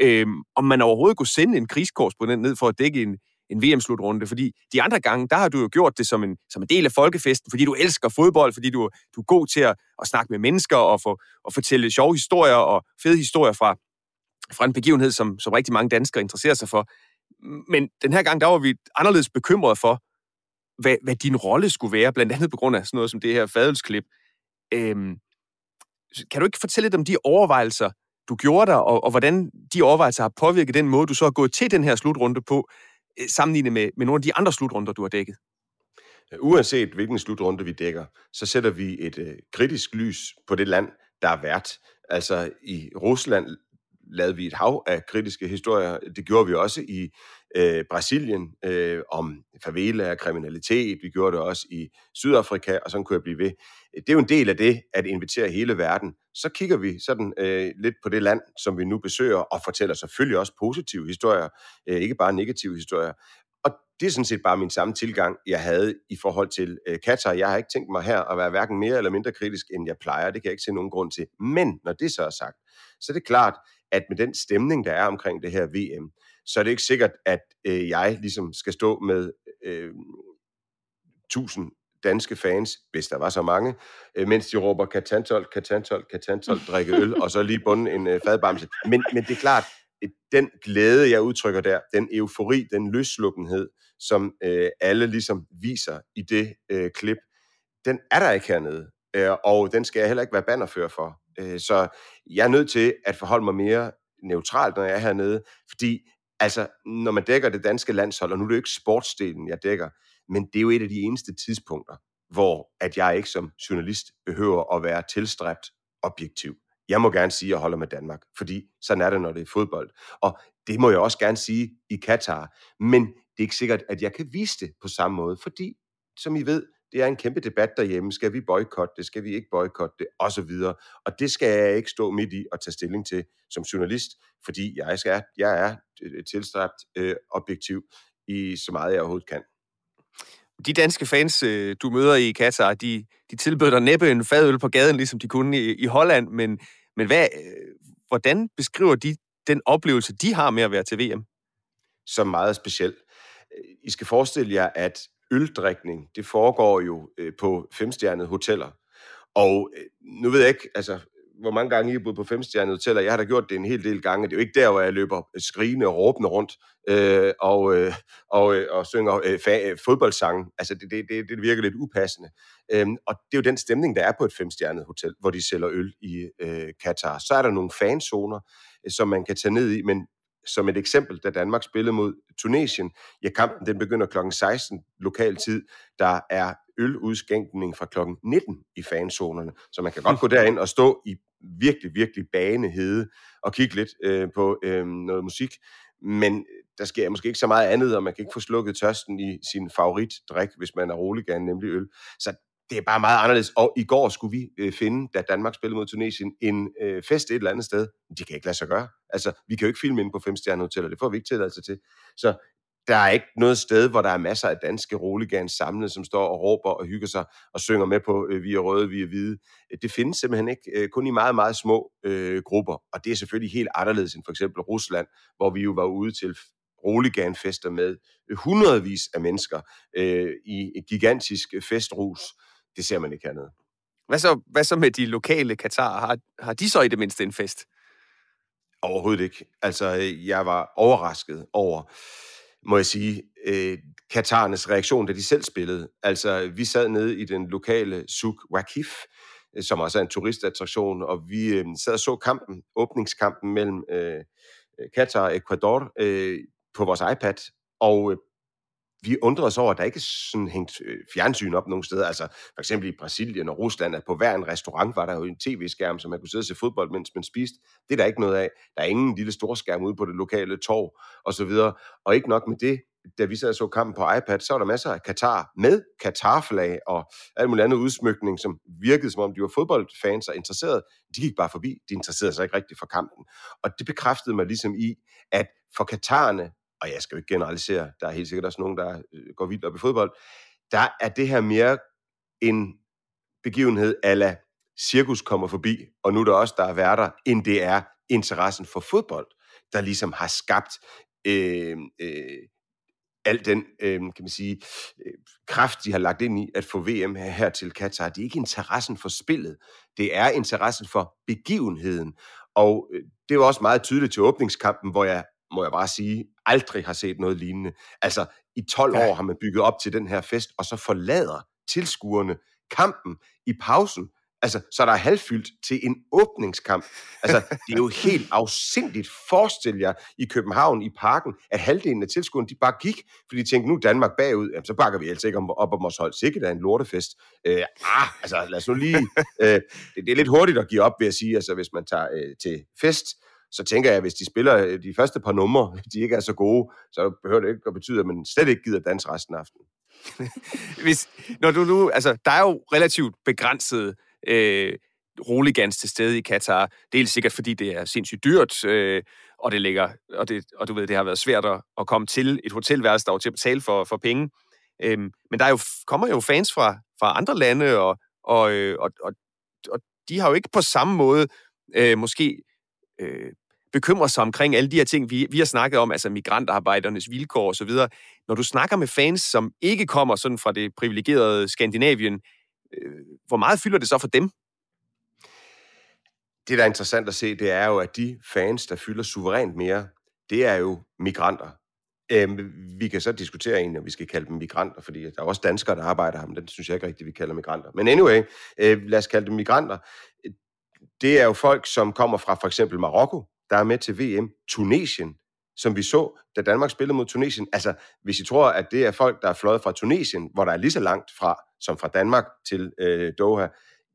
øhm, om man overhovedet kunne sende en krigskorrespondent ned for at dække en, en VM-slutrunde, fordi de andre gange, der har du jo gjort det som en, som en del af folkefesten, fordi du elsker fodbold, fordi du, du er god til at, at snakke med mennesker og, få, og fortælle sjove historier og fede historier fra, fra en begivenhed, som, som rigtig mange danskere interesserer sig for. Men den her gang, der var vi anderledes bekymrede for, hvad, hvad din rolle skulle være, blandt andet på grund af sådan noget som det her fadelsklip. Øhm, kan du ikke fortælle lidt om de overvejelser, du gjorde dig, og, og hvordan de overvejelser har påvirket den måde, du så har gået til den her slutrunde på, Øh, sammenlignet med, med nogle af de andre slutrunder, du har dækket? Øh, uanset hvilken slutrunde vi dækker, så sætter vi et øh, kritisk lys på det land, der er vært. Altså i Rusland lavede vi et hav af kritiske historier. Det gjorde vi også i øh, Brasilien øh, om favela og kriminalitet. Vi gjorde det også i Sydafrika, og sådan kunne jeg blive ved. Det er jo en del af det, at invitere hele verden. Så kigger vi sådan øh, lidt på det land, som vi nu besøger, og fortæller selvfølgelig også positive historier, øh, ikke bare negative historier. Og det er sådan set bare min samme tilgang, jeg havde i forhold til øh, Katar. Jeg har ikke tænkt mig her at være hverken mere eller mindre kritisk, end jeg plejer. Det kan jeg ikke se nogen grund til. Men når det så er sagt, så er det klart, at med den stemning, der er omkring det her VM, så er det ikke sikkert, at øh, jeg ligesom skal stå med øh, danske fans, hvis der var så mange, øh, mens de råber katantol, katantol, katantol, drikke øl, og så lige bunde en øh, fadbamse. Men, men det er klart, øh, den glæde, jeg udtrykker der, den eufori, den løslukkenhed, som øh, alle ligesom viser i det øh, klip, den er der ikke hernede. Øh, og den skal jeg heller ikke være bannerfører for. Øh, så jeg er nødt til at forholde mig mere neutralt, når jeg er hernede, fordi altså, når man dækker det danske landshold, og nu er det jo ikke sportsdelen, jeg dækker, men det er jo et af de eneste tidspunkter, hvor at jeg ikke som journalist behøver at være tilstræbt objektiv. Jeg må gerne sige, at jeg holder med Danmark, fordi sådan er det, når det er fodbold. Og det må jeg også gerne sige i Katar. Men det er ikke sikkert, at jeg kan vise det på samme måde, fordi, som I ved, det er en kæmpe debat derhjemme. Skal vi boykotte det? Skal vi ikke boykotte det? Og så videre. Og det skal jeg ikke stå midt i og tage stilling til som journalist, fordi jeg, skal, jeg er øh, tilstræbt øh, objektiv i så meget, jeg overhovedet kan. De danske fans, øh, du møder i Katar, de, de tilbød dig næppe en fadøl på gaden, ligesom de kunne i, i Holland, men, men hvad, øh, hvordan beskriver de den oplevelse, de har med at være til VM? Som meget speciel. I skal forestille jer, at øldrikning, det foregår jo øh, på femstjernede hoteller. Og øh, nu ved jeg ikke, altså, hvor mange gange I har boet på femstjernede hoteller. Jeg har da gjort det en hel del gange. Det er jo ikke der, hvor jeg løber skrigende og råbende rundt øh, og, øh, og, øh, og synger øh, fa- øh, fodboldsange. Altså, det, det, det, det virker lidt upassende. Øhm, og det er jo den stemning, der er på et femstjernet hotel, hvor de sælger øl i øh, Katar. Så er der nogle fanzoner, øh, som man kan tage ned i, men som et eksempel, da Danmark spillede mod Tunesien. Ja, kampen den begynder kl. 16 lokal tid. Der er øludskænkning fra kl. 19 i fanzonerne. Så man kan godt gå derind og stå i virkelig, virkelig banehede og kigge lidt øh, på øh, noget musik. Men der sker måske ikke så meget andet, og man kan ikke få slukket tørsten i sin favoritdrik, hvis man er rolig gerne, nemlig øl. Så det er bare meget anderledes. Og i går skulle vi øh, finde, da Danmark spillede mod Tunesien, en øh, fest et eller andet sted. Det kan ikke lade sig gøre. Altså, vi kan jo ikke filme ind på femstjerne hoteller. Det får vi ikke tilladelse til. Så der er ikke noget sted, hvor der er masser af danske roligans samlet, som står og råber og hygger sig og synger med på øh, Vi er røde, vi er hvide. Det findes simpelthen ikke, øh, kun i meget, meget små øh, grupper. Og det er selvfølgelig helt anderledes end for eksempel Rusland, hvor vi jo var ude til roliganfester med hundredvis af mennesker øh, i et gigantisk festrus det ser man ikke hernede. Hvad så, hvad så med de lokale Katar? Har, har de så i det mindste en fest? Overhovedet ikke. Altså, jeg var overrasket over, må jeg sige, øh, Katarernes reaktion, da de selv spillede. Altså, vi sad nede i den lokale Souk Wakif, som også er en turistattraktion, og vi øh, sad og så kampen, åbningskampen mellem øh, Katar og Ecuador øh, på vores iPad, og øh, vi undrede os over, at der ikke er sådan hængt øh, fjernsyn op nogen steder. Altså for eksempel i Brasilien og Rusland, at på hver en restaurant var der jo en tv-skærm, så man kunne sidde og se fodbold, mens man spiste. Det er der ikke noget af. Der er ingen lille storskærm ude på det lokale torv og så videre. Og ikke nok med det, da vi sad og så kampen på iPad, så var der masser af Katar med Katar-flag og alt muligt andet udsmykning, som virkede som om de var fodboldfans og interesserede. De gik bare forbi, de interesserede sig ikke rigtigt for kampen. Og det bekræftede mig ligesom i, at for Katarerne, og jeg skal jo ikke generalisere, der er helt sikkert også nogen, der øh, går vildt op i fodbold, der er det her mere en begivenhed ala cirkus kommer forbi, og nu er der også, der er værter, end det er interessen for fodbold, der ligesom har skabt øh, øh, al den, øh, kan man sige, øh, kraft, de har lagt ind i at få VM her, her til Katar. Det er ikke interessen for spillet, det er interessen for begivenheden. Og øh, det var også meget tydeligt til åbningskampen, hvor jeg, må jeg bare sige, aldrig har set noget lignende. Altså, i 12 ja. år har man bygget op til den her fest, og så forlader tilskuerne kampen i pausen Altså, så er der halvfyldt til en åbningskamp. Altså, det er jo helt afsindigt. Forestil jer i København i parken, at halvdelen af tilskuerne, de bare gik, fordi de tænkte, nu er Danmark bagud, jamen, så bakker vi altså ikke op om vores hold. Sikkert er en lortefest. Øh, ah, altså, lad os nu lige... Øh, det, det, er lidt hurtigt at give op, vil jeg sige, altså, hvis man tager øh, til fest, så tænker jeg, at hvis de spiller øh, de første par numre, de ikke er så gode, så behøver det ikke at betyde, at man slet ikke gider danse resten af aftenen. hvis, når du nu, altså, der er jo relativt begrænset øh, roligans til stede i Katar. Dels sikkert, fordi det er sindssygt dyrt, øh, og det ligger, og, det, og du ved, det har været svært at, at komme til et hotelværelse, der var til at betale for, for penge. Øh, men der er jo, kommer jo fans fra, fra andre lande, og, og, øh, og, og, og de har jo ikke på samme måde øh, måske øh, bekymrer sig omkring alle de her ting, vi, vi har snakket om, altså migrantarbejdernes vilkår osv. Når du snakker med fans, som ikke kommer sådan fra det privilegerede Skandinavien, Øh, hvor meget fylder det så for dem? Det, der er interessant at se, det er jo, at de fans, der fylder suverænt mere, det er jo migranter. Øhm, vi kan så diskutere egentlig, om vi skal kalde dem migranter, fordi der er også danskere, der arbejder her, men den synes jeg ikke rigtigt, vi kalder migranter. Men anyway, øh, lad os kalde dem migranter. Det er jo folk, som kommer fra for eksempel Marokko, der er med til VM, Tunesien, som vi så, da Danmark spillede mod Tunesien. Altså, hvis I tror, at det er folk, der er fløjet fra Tunesien, hvor der er lige så langt fra, som fra Danmark til øh, Doha,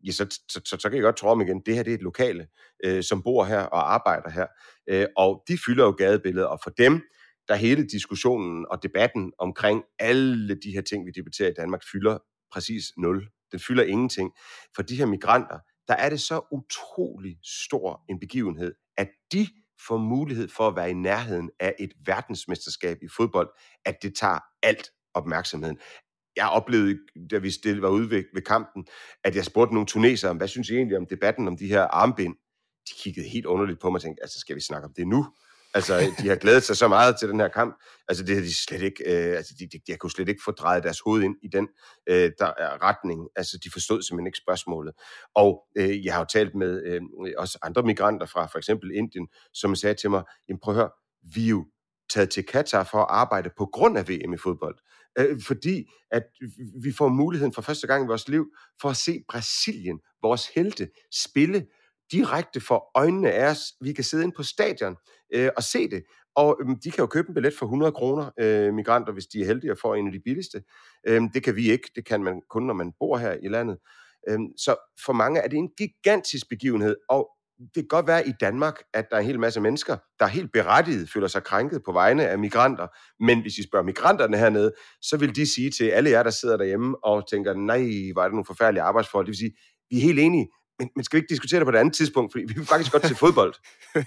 ja, så, så, så, så kan jeg godt tro om igen, det her det er et lokale, øh, som bor her og arbejder her. Øh, og de fylder jo gadebilledet, og for dem, der hele diskussionen og debatten omkring alle de her ting, vi debatterer i Danmark, fylder præcis nul. Den fylder ingenting. For de her migranter, der er det så utrolig stor en begivenhed, at de får mulighed for at være i nærheden af et verdensmesterskab i fodbold, at det tager alt opmærksomheden. Jeg oplevede, da vi stille var ude ved, ved kampen, at jeg spurgte nogle tunesere, hvad synes I egentlig om debatten om de her armbind? De kiggede helt underligt på mig og tænkte, altså skal vi snakke om det nu? Altså, de har glædet sig så meget til den her kamp. Altså, det har de slet ikke, øh, altså, de, de, de kunne slet ikke få drejet deres hoved ind i den øh, der er retning. Altså, de forstod simpelthen ikke spørgsmålet. Og øh, jeg har jo talt med øh, også andre migranter fra for eksempel Indien, som sagde til mig, jamen prøv at høre, vi er jo taget til Katar for at arbejde på grund af VM i fodbold. Øh, fordi at vi får muligheden for første gang i vores liv for at se Brasilien, vores helte, spille direkte for øjnene af os. Vi kan sidde ind på stadion øh, og se det. Og øh, de kan jo købe en billet for 100 kroner, øh, migranter, hvis de er heldige at få en af de billigste. Øh, det kan vi ikke. Det kan man kun, når man bor her i landet. Øh, så for mange er det en gigantisk begivenhed, og det kan godt være i Danmark, at der er en hel masse mennesker, der er helt berettiget føler sig krænket på vegne af migranter. Men hvis I spørger migranterne hernede, så vil de sige til alle jer, der sidder derhjemme og tænker, nej, var det nogle forfærdelige arbejdsforhold. Det vil sige, vi er helt enige men, men skal vi ikke diskutere det på et andet tidspunkt, fordi vi vil faktisk godt til fodbold.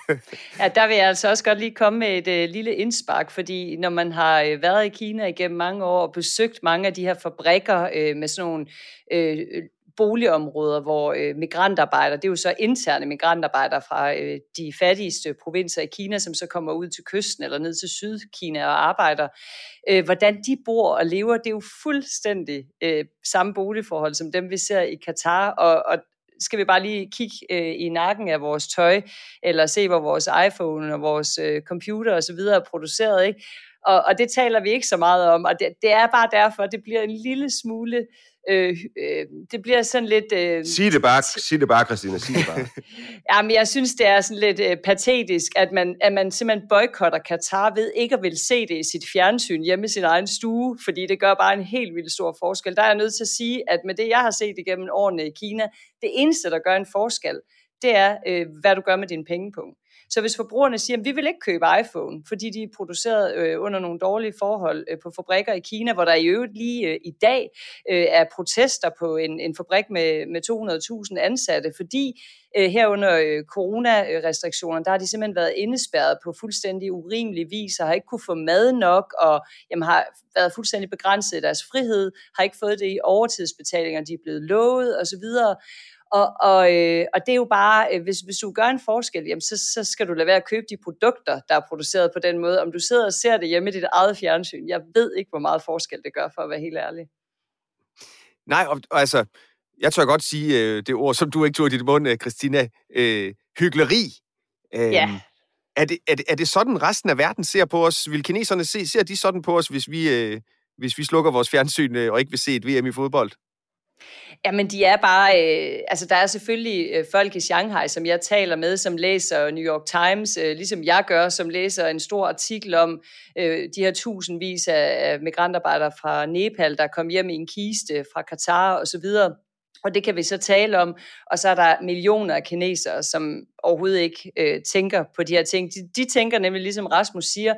ja, der vil jeg altså også godt lige komme med et øh, lille indspark, fordi når man har øh, været i Kina igennem mange år og besøgt mange af de her fabrikker øh, med sådan nogle øh, boligområder, hvor øh, migrantarbejdere, det er jo så interne migrantarbejdere fra øh, de fattigste provinser i Kina, som så kommer ud til kysten eller ned til Sydkina og arbejder. Øh, hvordan de bor og lever, det er jo fuldstændig øh, samme boligforhold som dem, vi ser i Katar, og, og, skal vi bare lige kigge øh, i nakken af vores tøj, eller se, hvor vores iPhone og vores øh, computer osv. er produceret, ikke? Og, og det taler vi ikke så meget om, og det, det er bare derfor, det bliver en lille smule øh, øh, det bliver sådan lidt... Øh, sig det bare, sig det bare, Christina, sig det bare. Jamen, jeg synes, det er sådan lidt øh, patetisk, at man, at man simpelthen boykotter Katar ved ikke at vil se det i sit fjernsyn hjemme i sin egen stue, fordi det gør bare en helt vildt stor forskel. Der er jeg nødt til at sige, at med det, jeg har set igennem årene i Kina, det eneste, der gør en forskel, det er, øh, hvad du gør med din pengepunkt. Så hvis forbrugerne siger, at vi vil ikke købe iPhone, fordi de er produceret øh, under nogle dårlige forhold øh, på fabrikker i Kina, hvor der i øvrigt lige øh, i dag øh, er protester på en, en fabrik med, med 200.000 ansatte, fordi øh, herunder øh, coronarestriktionerne, der har de simpelthen været indespærret på fuldstændig urimelig vis, og har ikke kunne få mad nok, og jamen, har været fuldstændig begrænset i deres frihed, har ikke fået det i overtidsbetalinger, de er blevet lovet osv., og, og, øh, og det er jo bare, øh, hvis, hvis du gør en forskel, jamen, så, så skal du lade være at købe de produkter, der er produceret på den måde. Om du sidder og ser det hjemme i dit eget fjernsyn, jeg ved ikke, hvor meget forskel det gør, for at være helt ærlig. Nej, og, og altså, jeg tør godt sige øh, det ord, som du ikke tog i dit mund, øh, Christina, øh, hyggeleri. Øh, ja. Er det, er, det, er det sådan, resten af verden ser på os? Vil kineserne se, ser de sådan på os, hvis vi, øh, hvis vi slukker vores fjernsyn øh, og ikke vil se et VM i fodbold? Jamen, de er bare... Øh, altså, der er selvfølgelig øh, folk i Shanghai, som jeg taler med, som læser New York Times, øh, ligesom jeg gør, som læser en stor artikel om øh, de her tusindvis af, af migrantarbejdere fra Nepal, der kom hjem i en kiste fra Katar og så videre. Og det kan vi så tale om. Og så er der millioner af kinesere, som overhovedet ikke øh, tænker på de her ting. De, de tænker nemlig, ligesom Rasmus siger,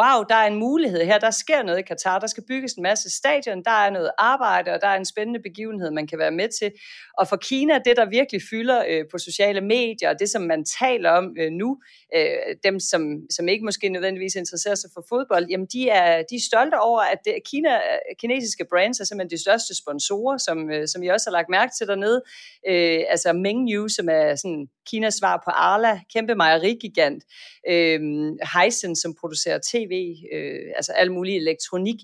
wow, der er en mulighed her, der sker noget i Katar, der skal bygges en masse stadion, der er noget arbejde, og der er en spændende begivenhed, man kan være med til. Og for Kina, det der virkelig fylder øh, på sociale medier, og det som man taler om øh, nu, øh, dem som, som ikke måske nødvendigvis interesserer sig for fodbold, jamen de er, de er stolte over, at det, Kina, øh, kinesiske brands er simpelthen de største sponsorer, som, øh, som I også har lagt mærke til dernede. Øh, altså Mengniu, som er sådan Kinas svar på Arla, kæmpe mejerigigant. Øh, Heisen, som producerer tv, øh, altså al mulig elektronik.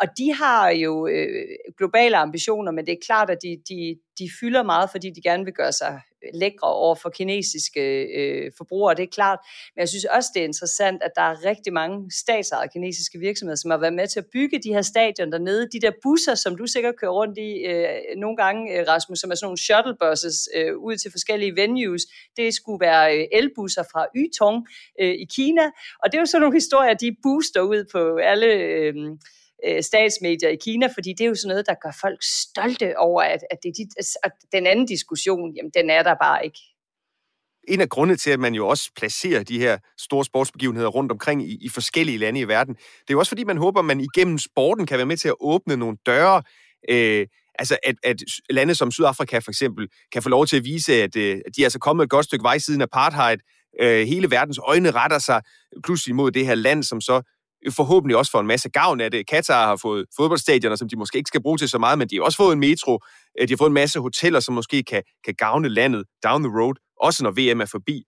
Og de har jo øh, globale ambitioner, men det er klart, at de, de, de fylder meget, fordi de gerne vil gøre sig lækre over for kinesiske øh, forbrugere, det er klart. Men jeg synes også, det er interessant, at der er rigtig mange statsejede kinesiske virksomheder, som har været med til at bygge de her stadion dernede. De der busser, som du sikkert kører rundt i øh, nogle gange, øh, Rasmus, som er sådan nogle shuttlebuses øh, ud til forskellige venues, det skulle være øh, elbusser fra Yutong øh, i Kina. Og det er jo sådan nogle historier, de booster ud på alle... Øh, øh, statsmedier i Kina, fordi det er jo sådan noget, der gør folk stolte over, at, at, det, altså, at den anden diskussion, jamen den er der bare ikke. En af grundene til, at man jo også placerer de her store sportsbegivenheder rundt omkring i, i forskellige lande i verden, det er jo også fordi, man håber, at man igennem sporten kan være med til at åbne nogle døre, øh, altså at, at lande som Sydafrika for eksempel kan få lov til at vise, at, øh, at de er altså kommet et godt stykke vej siden apartheid. Øh, hele verdens øjne retter sig pludselig mod det her land, som så forhåbentlig også får en masse gavn af det. Katar har fået fodboldstadioner, som de måske ikke skal bruge til så meget, men de har også fået en metro. Øh, de har fået en masse hoteller, som måske kan, kan gavne landet down the road, også når VM er forbi.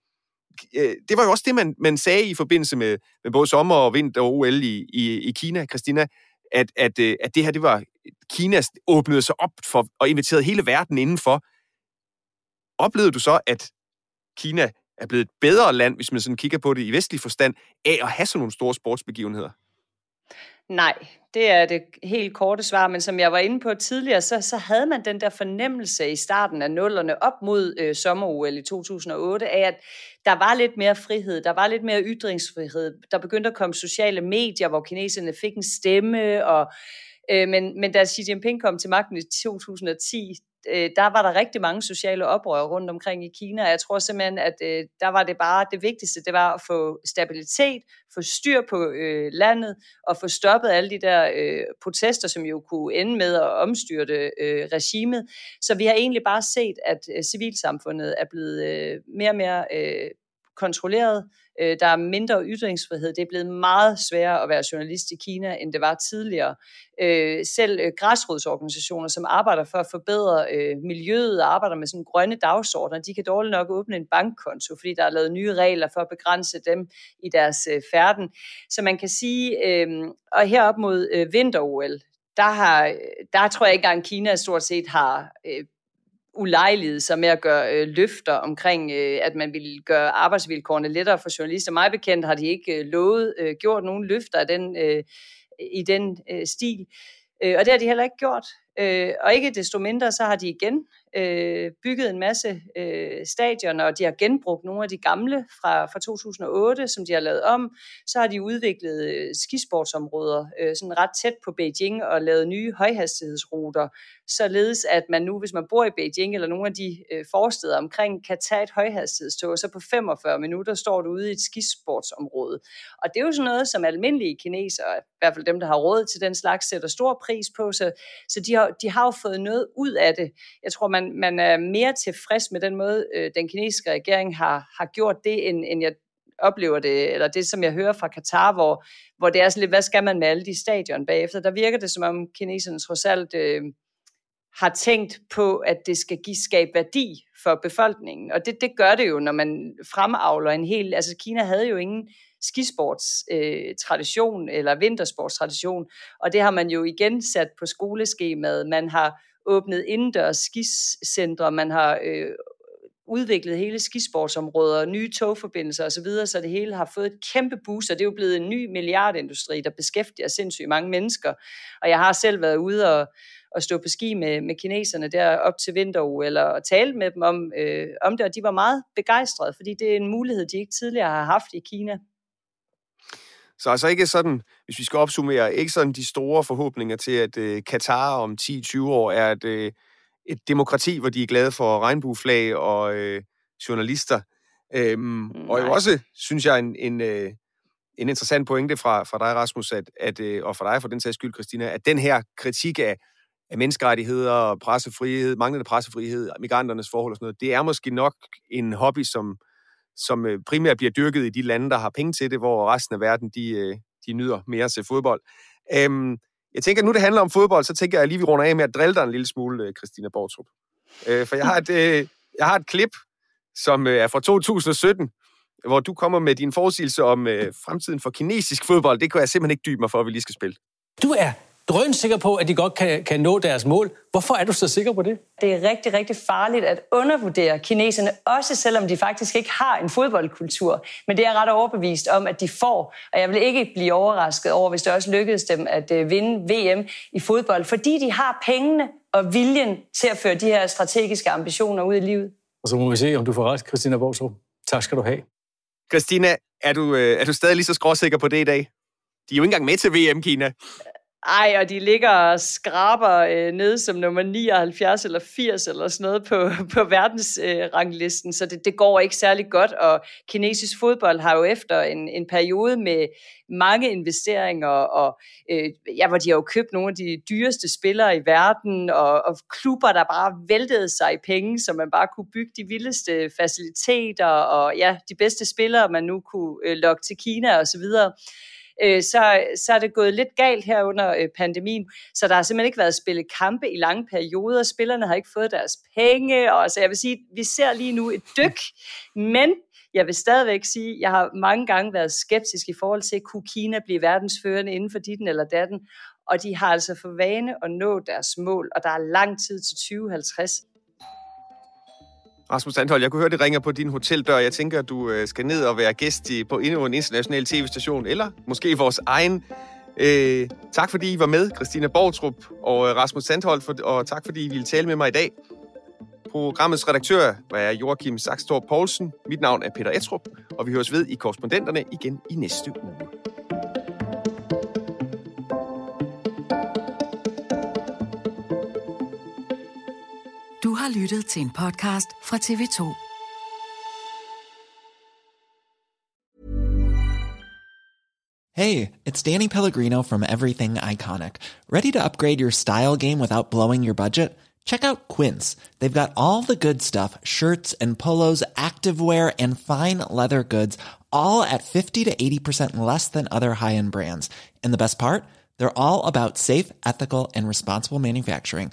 Øh, det var jo også det, man, man sagde i forbindelse med, med både sommer og vinter og OL i, i, i Kina, Christina, at, at, øh, at det her, det var, Kina åbnede sig op for og inviterede hele verden indenfor. Oplevede du så, at Kina er blevet et bedre land, hvis man sådan kigger på det i vestlig forstand, af at have sådan nogle store sportsbegivenheder? Nej, det er det helt korte svar, men som jeg var inde på tidligere, så, så havde man den der fornemmelse i starten af nullerne op mod øh, sommer-OL i 2008, af at der var lidt mere frihed, der var lidt mere ytringsfrihed, der begyndte at komme sociale medier, hvor kineserne fik en stemme, og øh, men, men da Xi Jinping kom til magten i 2010, øh, der var der rigtig mange sociale oprør rundt omkring i Kina, jeg tror simpelthen, at øh, der var det bare det vigtigste, det var at få stabilitet, få styr på øh, landet, og få stoppet alle de der øh, protester, som jo kunne ende med at omstyrte øh, regimet. Så vi har egentlig bare set, at øh, civilsamfundet er blevet øh, mere og mere øh, kontrolleret. Øh, der er mindre ytringsfrihed. Det er blevet meget sværere at være journalist i Kina, end det var tidligere. Øh, selv øh, græsrodsorganisationer, som arbejder for at forbedre øh, miljøet og arbejder med sådan grønne dagsordner, de kan dårligt nok åbne en bankkonto, fordi der er lavet nye regler for at begrænse dem i deres øh, færden. Så man kan sige, øh, og herop mod øh, vinter-OL, der, har, øh, der tror jeg ikke engang, Kina stort set har øh, ulejlighed sig med at gøre øh, løfter omkring, øh, at man ville gøre arbejdsvilkårene lettere for journalister. Mig bekendt har de ikke øh, lovet, øh, gjort nogen løfter af den, øh, i den øh, stil. Øh, og det har de heller ikke gjort. Øh, og ikke desto mindre, så har de igen øh, bygget en masse øh, stadioner, og de har genbrugt nogle af de gamle fra, fra 2008, som de har lavet om. Så har de udviklet øh, skisportsområder øh, sådan ret tæt på Beijing og lavet nye højhastighedsruter, således at man nu, hvis man bor i Beijing eller nogle af de øh, forsteder omkring, kan tage et højhastighedstog, og så på 45 minutter står du ude i et skisportsområde. Og det er jo sådan noget, som almindelige kinesere, i hvert fald dem, der har råd til den slags, sætter stor pris på, så, så de, har, de har jo fået noget ud af det. Jeg tror, man, man er mere tilfreds med den måde, øh, den kinesiske regering har, har gjort det, end, end jeg oplever det, eller det, som jeg hører fra Katar, hvor, hvor det er sådan lidt, hvad skal man med alle de stadion bagefter? Der virker det, som om kineserne trods alt øh, har tænkt på, at det skal give skab værdi for befolkningen. Og det, det gør det jo, når man fremavler en hel... Altså Kina havde jo ingen skisportstradition øh, eller vintersportstradition, og det har man jo igen sat på skoleskemaet. Man har åbnet indendørs skiscentre, man har øh, udviklet hele skisportsområder, nye togforbindelser osv., så, så det hele har fået et kæmpe boost, og det er jo blevet en ny milliardindustri, der beskæftiger sindssygt mange mennesker. Og jeg har selv været ude og, og stå på ski med, med kineserne der op til vinter eller tale med dem om, øh, om det, og de var meget begejstrede, fordi det er en mulighed, de ikke tidligere har haft i Kina. Så altså ikke sådan, hvis vi skal opsummere, ikke sådan de store forhåbninger til, at øh, Katar om 10-20 år er et, øh, et demokrati, hvor de er glade for regnbueflag og øh, journalister. Øhm, og jo også, synes jeg, en, en, øh, en interessant pointe fra, fra dig, Rasmus, at, at, øh, og fra dig for den sags skyld, Christina, at den her kritik af, af menneskerettigheder, pressefrihed, manglende pressefrihed, migranternes forhold og sådan noget, det er måske nok en hobby, som, som øh, primært bliver dyrket i de lande, der har penge til det, hvor resten af verden, de, øh, de nyder mere til fodbold. Øhm, jeg tænker, nu det handler om fodbold, så tænker jeg lige, vi runder af med at drille dig en lille smule, øh, Christina Bortrup. Øh, for jeg har, et, øh, jeg har et klip, som øh, er fra 2017, hvor du kommer med din forudsigelse om øh, fremtiden for kinesisk fodbold. Det kan jeg simpelthen ikke dybe mig for, at vi lige skal spille. Du er drøn sikker på, at de godt kan, kan nå deres mål. Hvorfor er du så sikker på det? Det er rigtig, rigtig farligt at undervurdere kineserne, også selvom de faktisk ikke har en fodboldkultur. Men det er ret overbevist om, at de får. Og jeg vil ikke blive overrasket over, hvis det også lykkedes dem at øh, vinde VM i fodbold, fordi de har pengene og viljen til at føre de her strategiske ambitioner ud i livet. Og så må vi se, om du får ret, Christina Borsrup. Tak skal du have. Christina, er du, øh, er du stadig lige så skråsikker på det i dag? De er jo ikke engang med til VM, Kina. Ej, og de ligger og skraber øh, nede som nummer 79 eller 80 eller sådan noget på, på verdensranglisten, øh, så det, det går ikke særlig godt, og kinesisk fodbold har jo efter en, en periode med mange investeringer, og øh, ja, hvor de har jo købt nogle af de dyreste spillere i verden, og, og klubber, der bare væltede sig i penge, så man bare kunne bygge de vildeste faciliteter, og ja, de bedste spillere, man nu kunne øh, lokke til Kina og så videre øh, så, så er det gået lidt galt her under øh, pandemien. Så der har simpelthen ikke været spillet kampe i lange perioder. Spillerne har ikke fået deres penge. Og så jeg vil sige, vi ser lige nu et dyk, men jeg vil stadigvæk sige, jeg har mange gange været skeptisk i forhold til, kunne Kina blive verdensførende inden for ditten eller datten, og de har altså for vane at nå deres mål, og der er lang tid til 2050. Rasmus Sandhold, jeg kunne høre, det ringer på din hoteldør. Jeg tænker, at du øh, skal ned og være gæst i, på endnu en international tv-station, eller måske vores egen. Øh, tak fordi I var med, Christina Bortrup og øh, Rasmus Sandhold, for, og tak fordi I ville tale med mig i dag. Programmets redaktør var Joachim Saxtorp Poulsen. Mit navn er Peter Etrup, og vi høres ved i korrespondenterne igen i næste uge. Har lyttet til en podcast fra TV2. Hey, it's Danny Pellegrino from Everything Iconic. Ready to upgrade your style game without blowing your budget? Check out Quince. They've got all the good stuff shirts and polos, activewear, and fine leather goods, all at 50 to 80% less than other high end brands. And the best part? They're all about safe, ethical, and responsible manufacturing.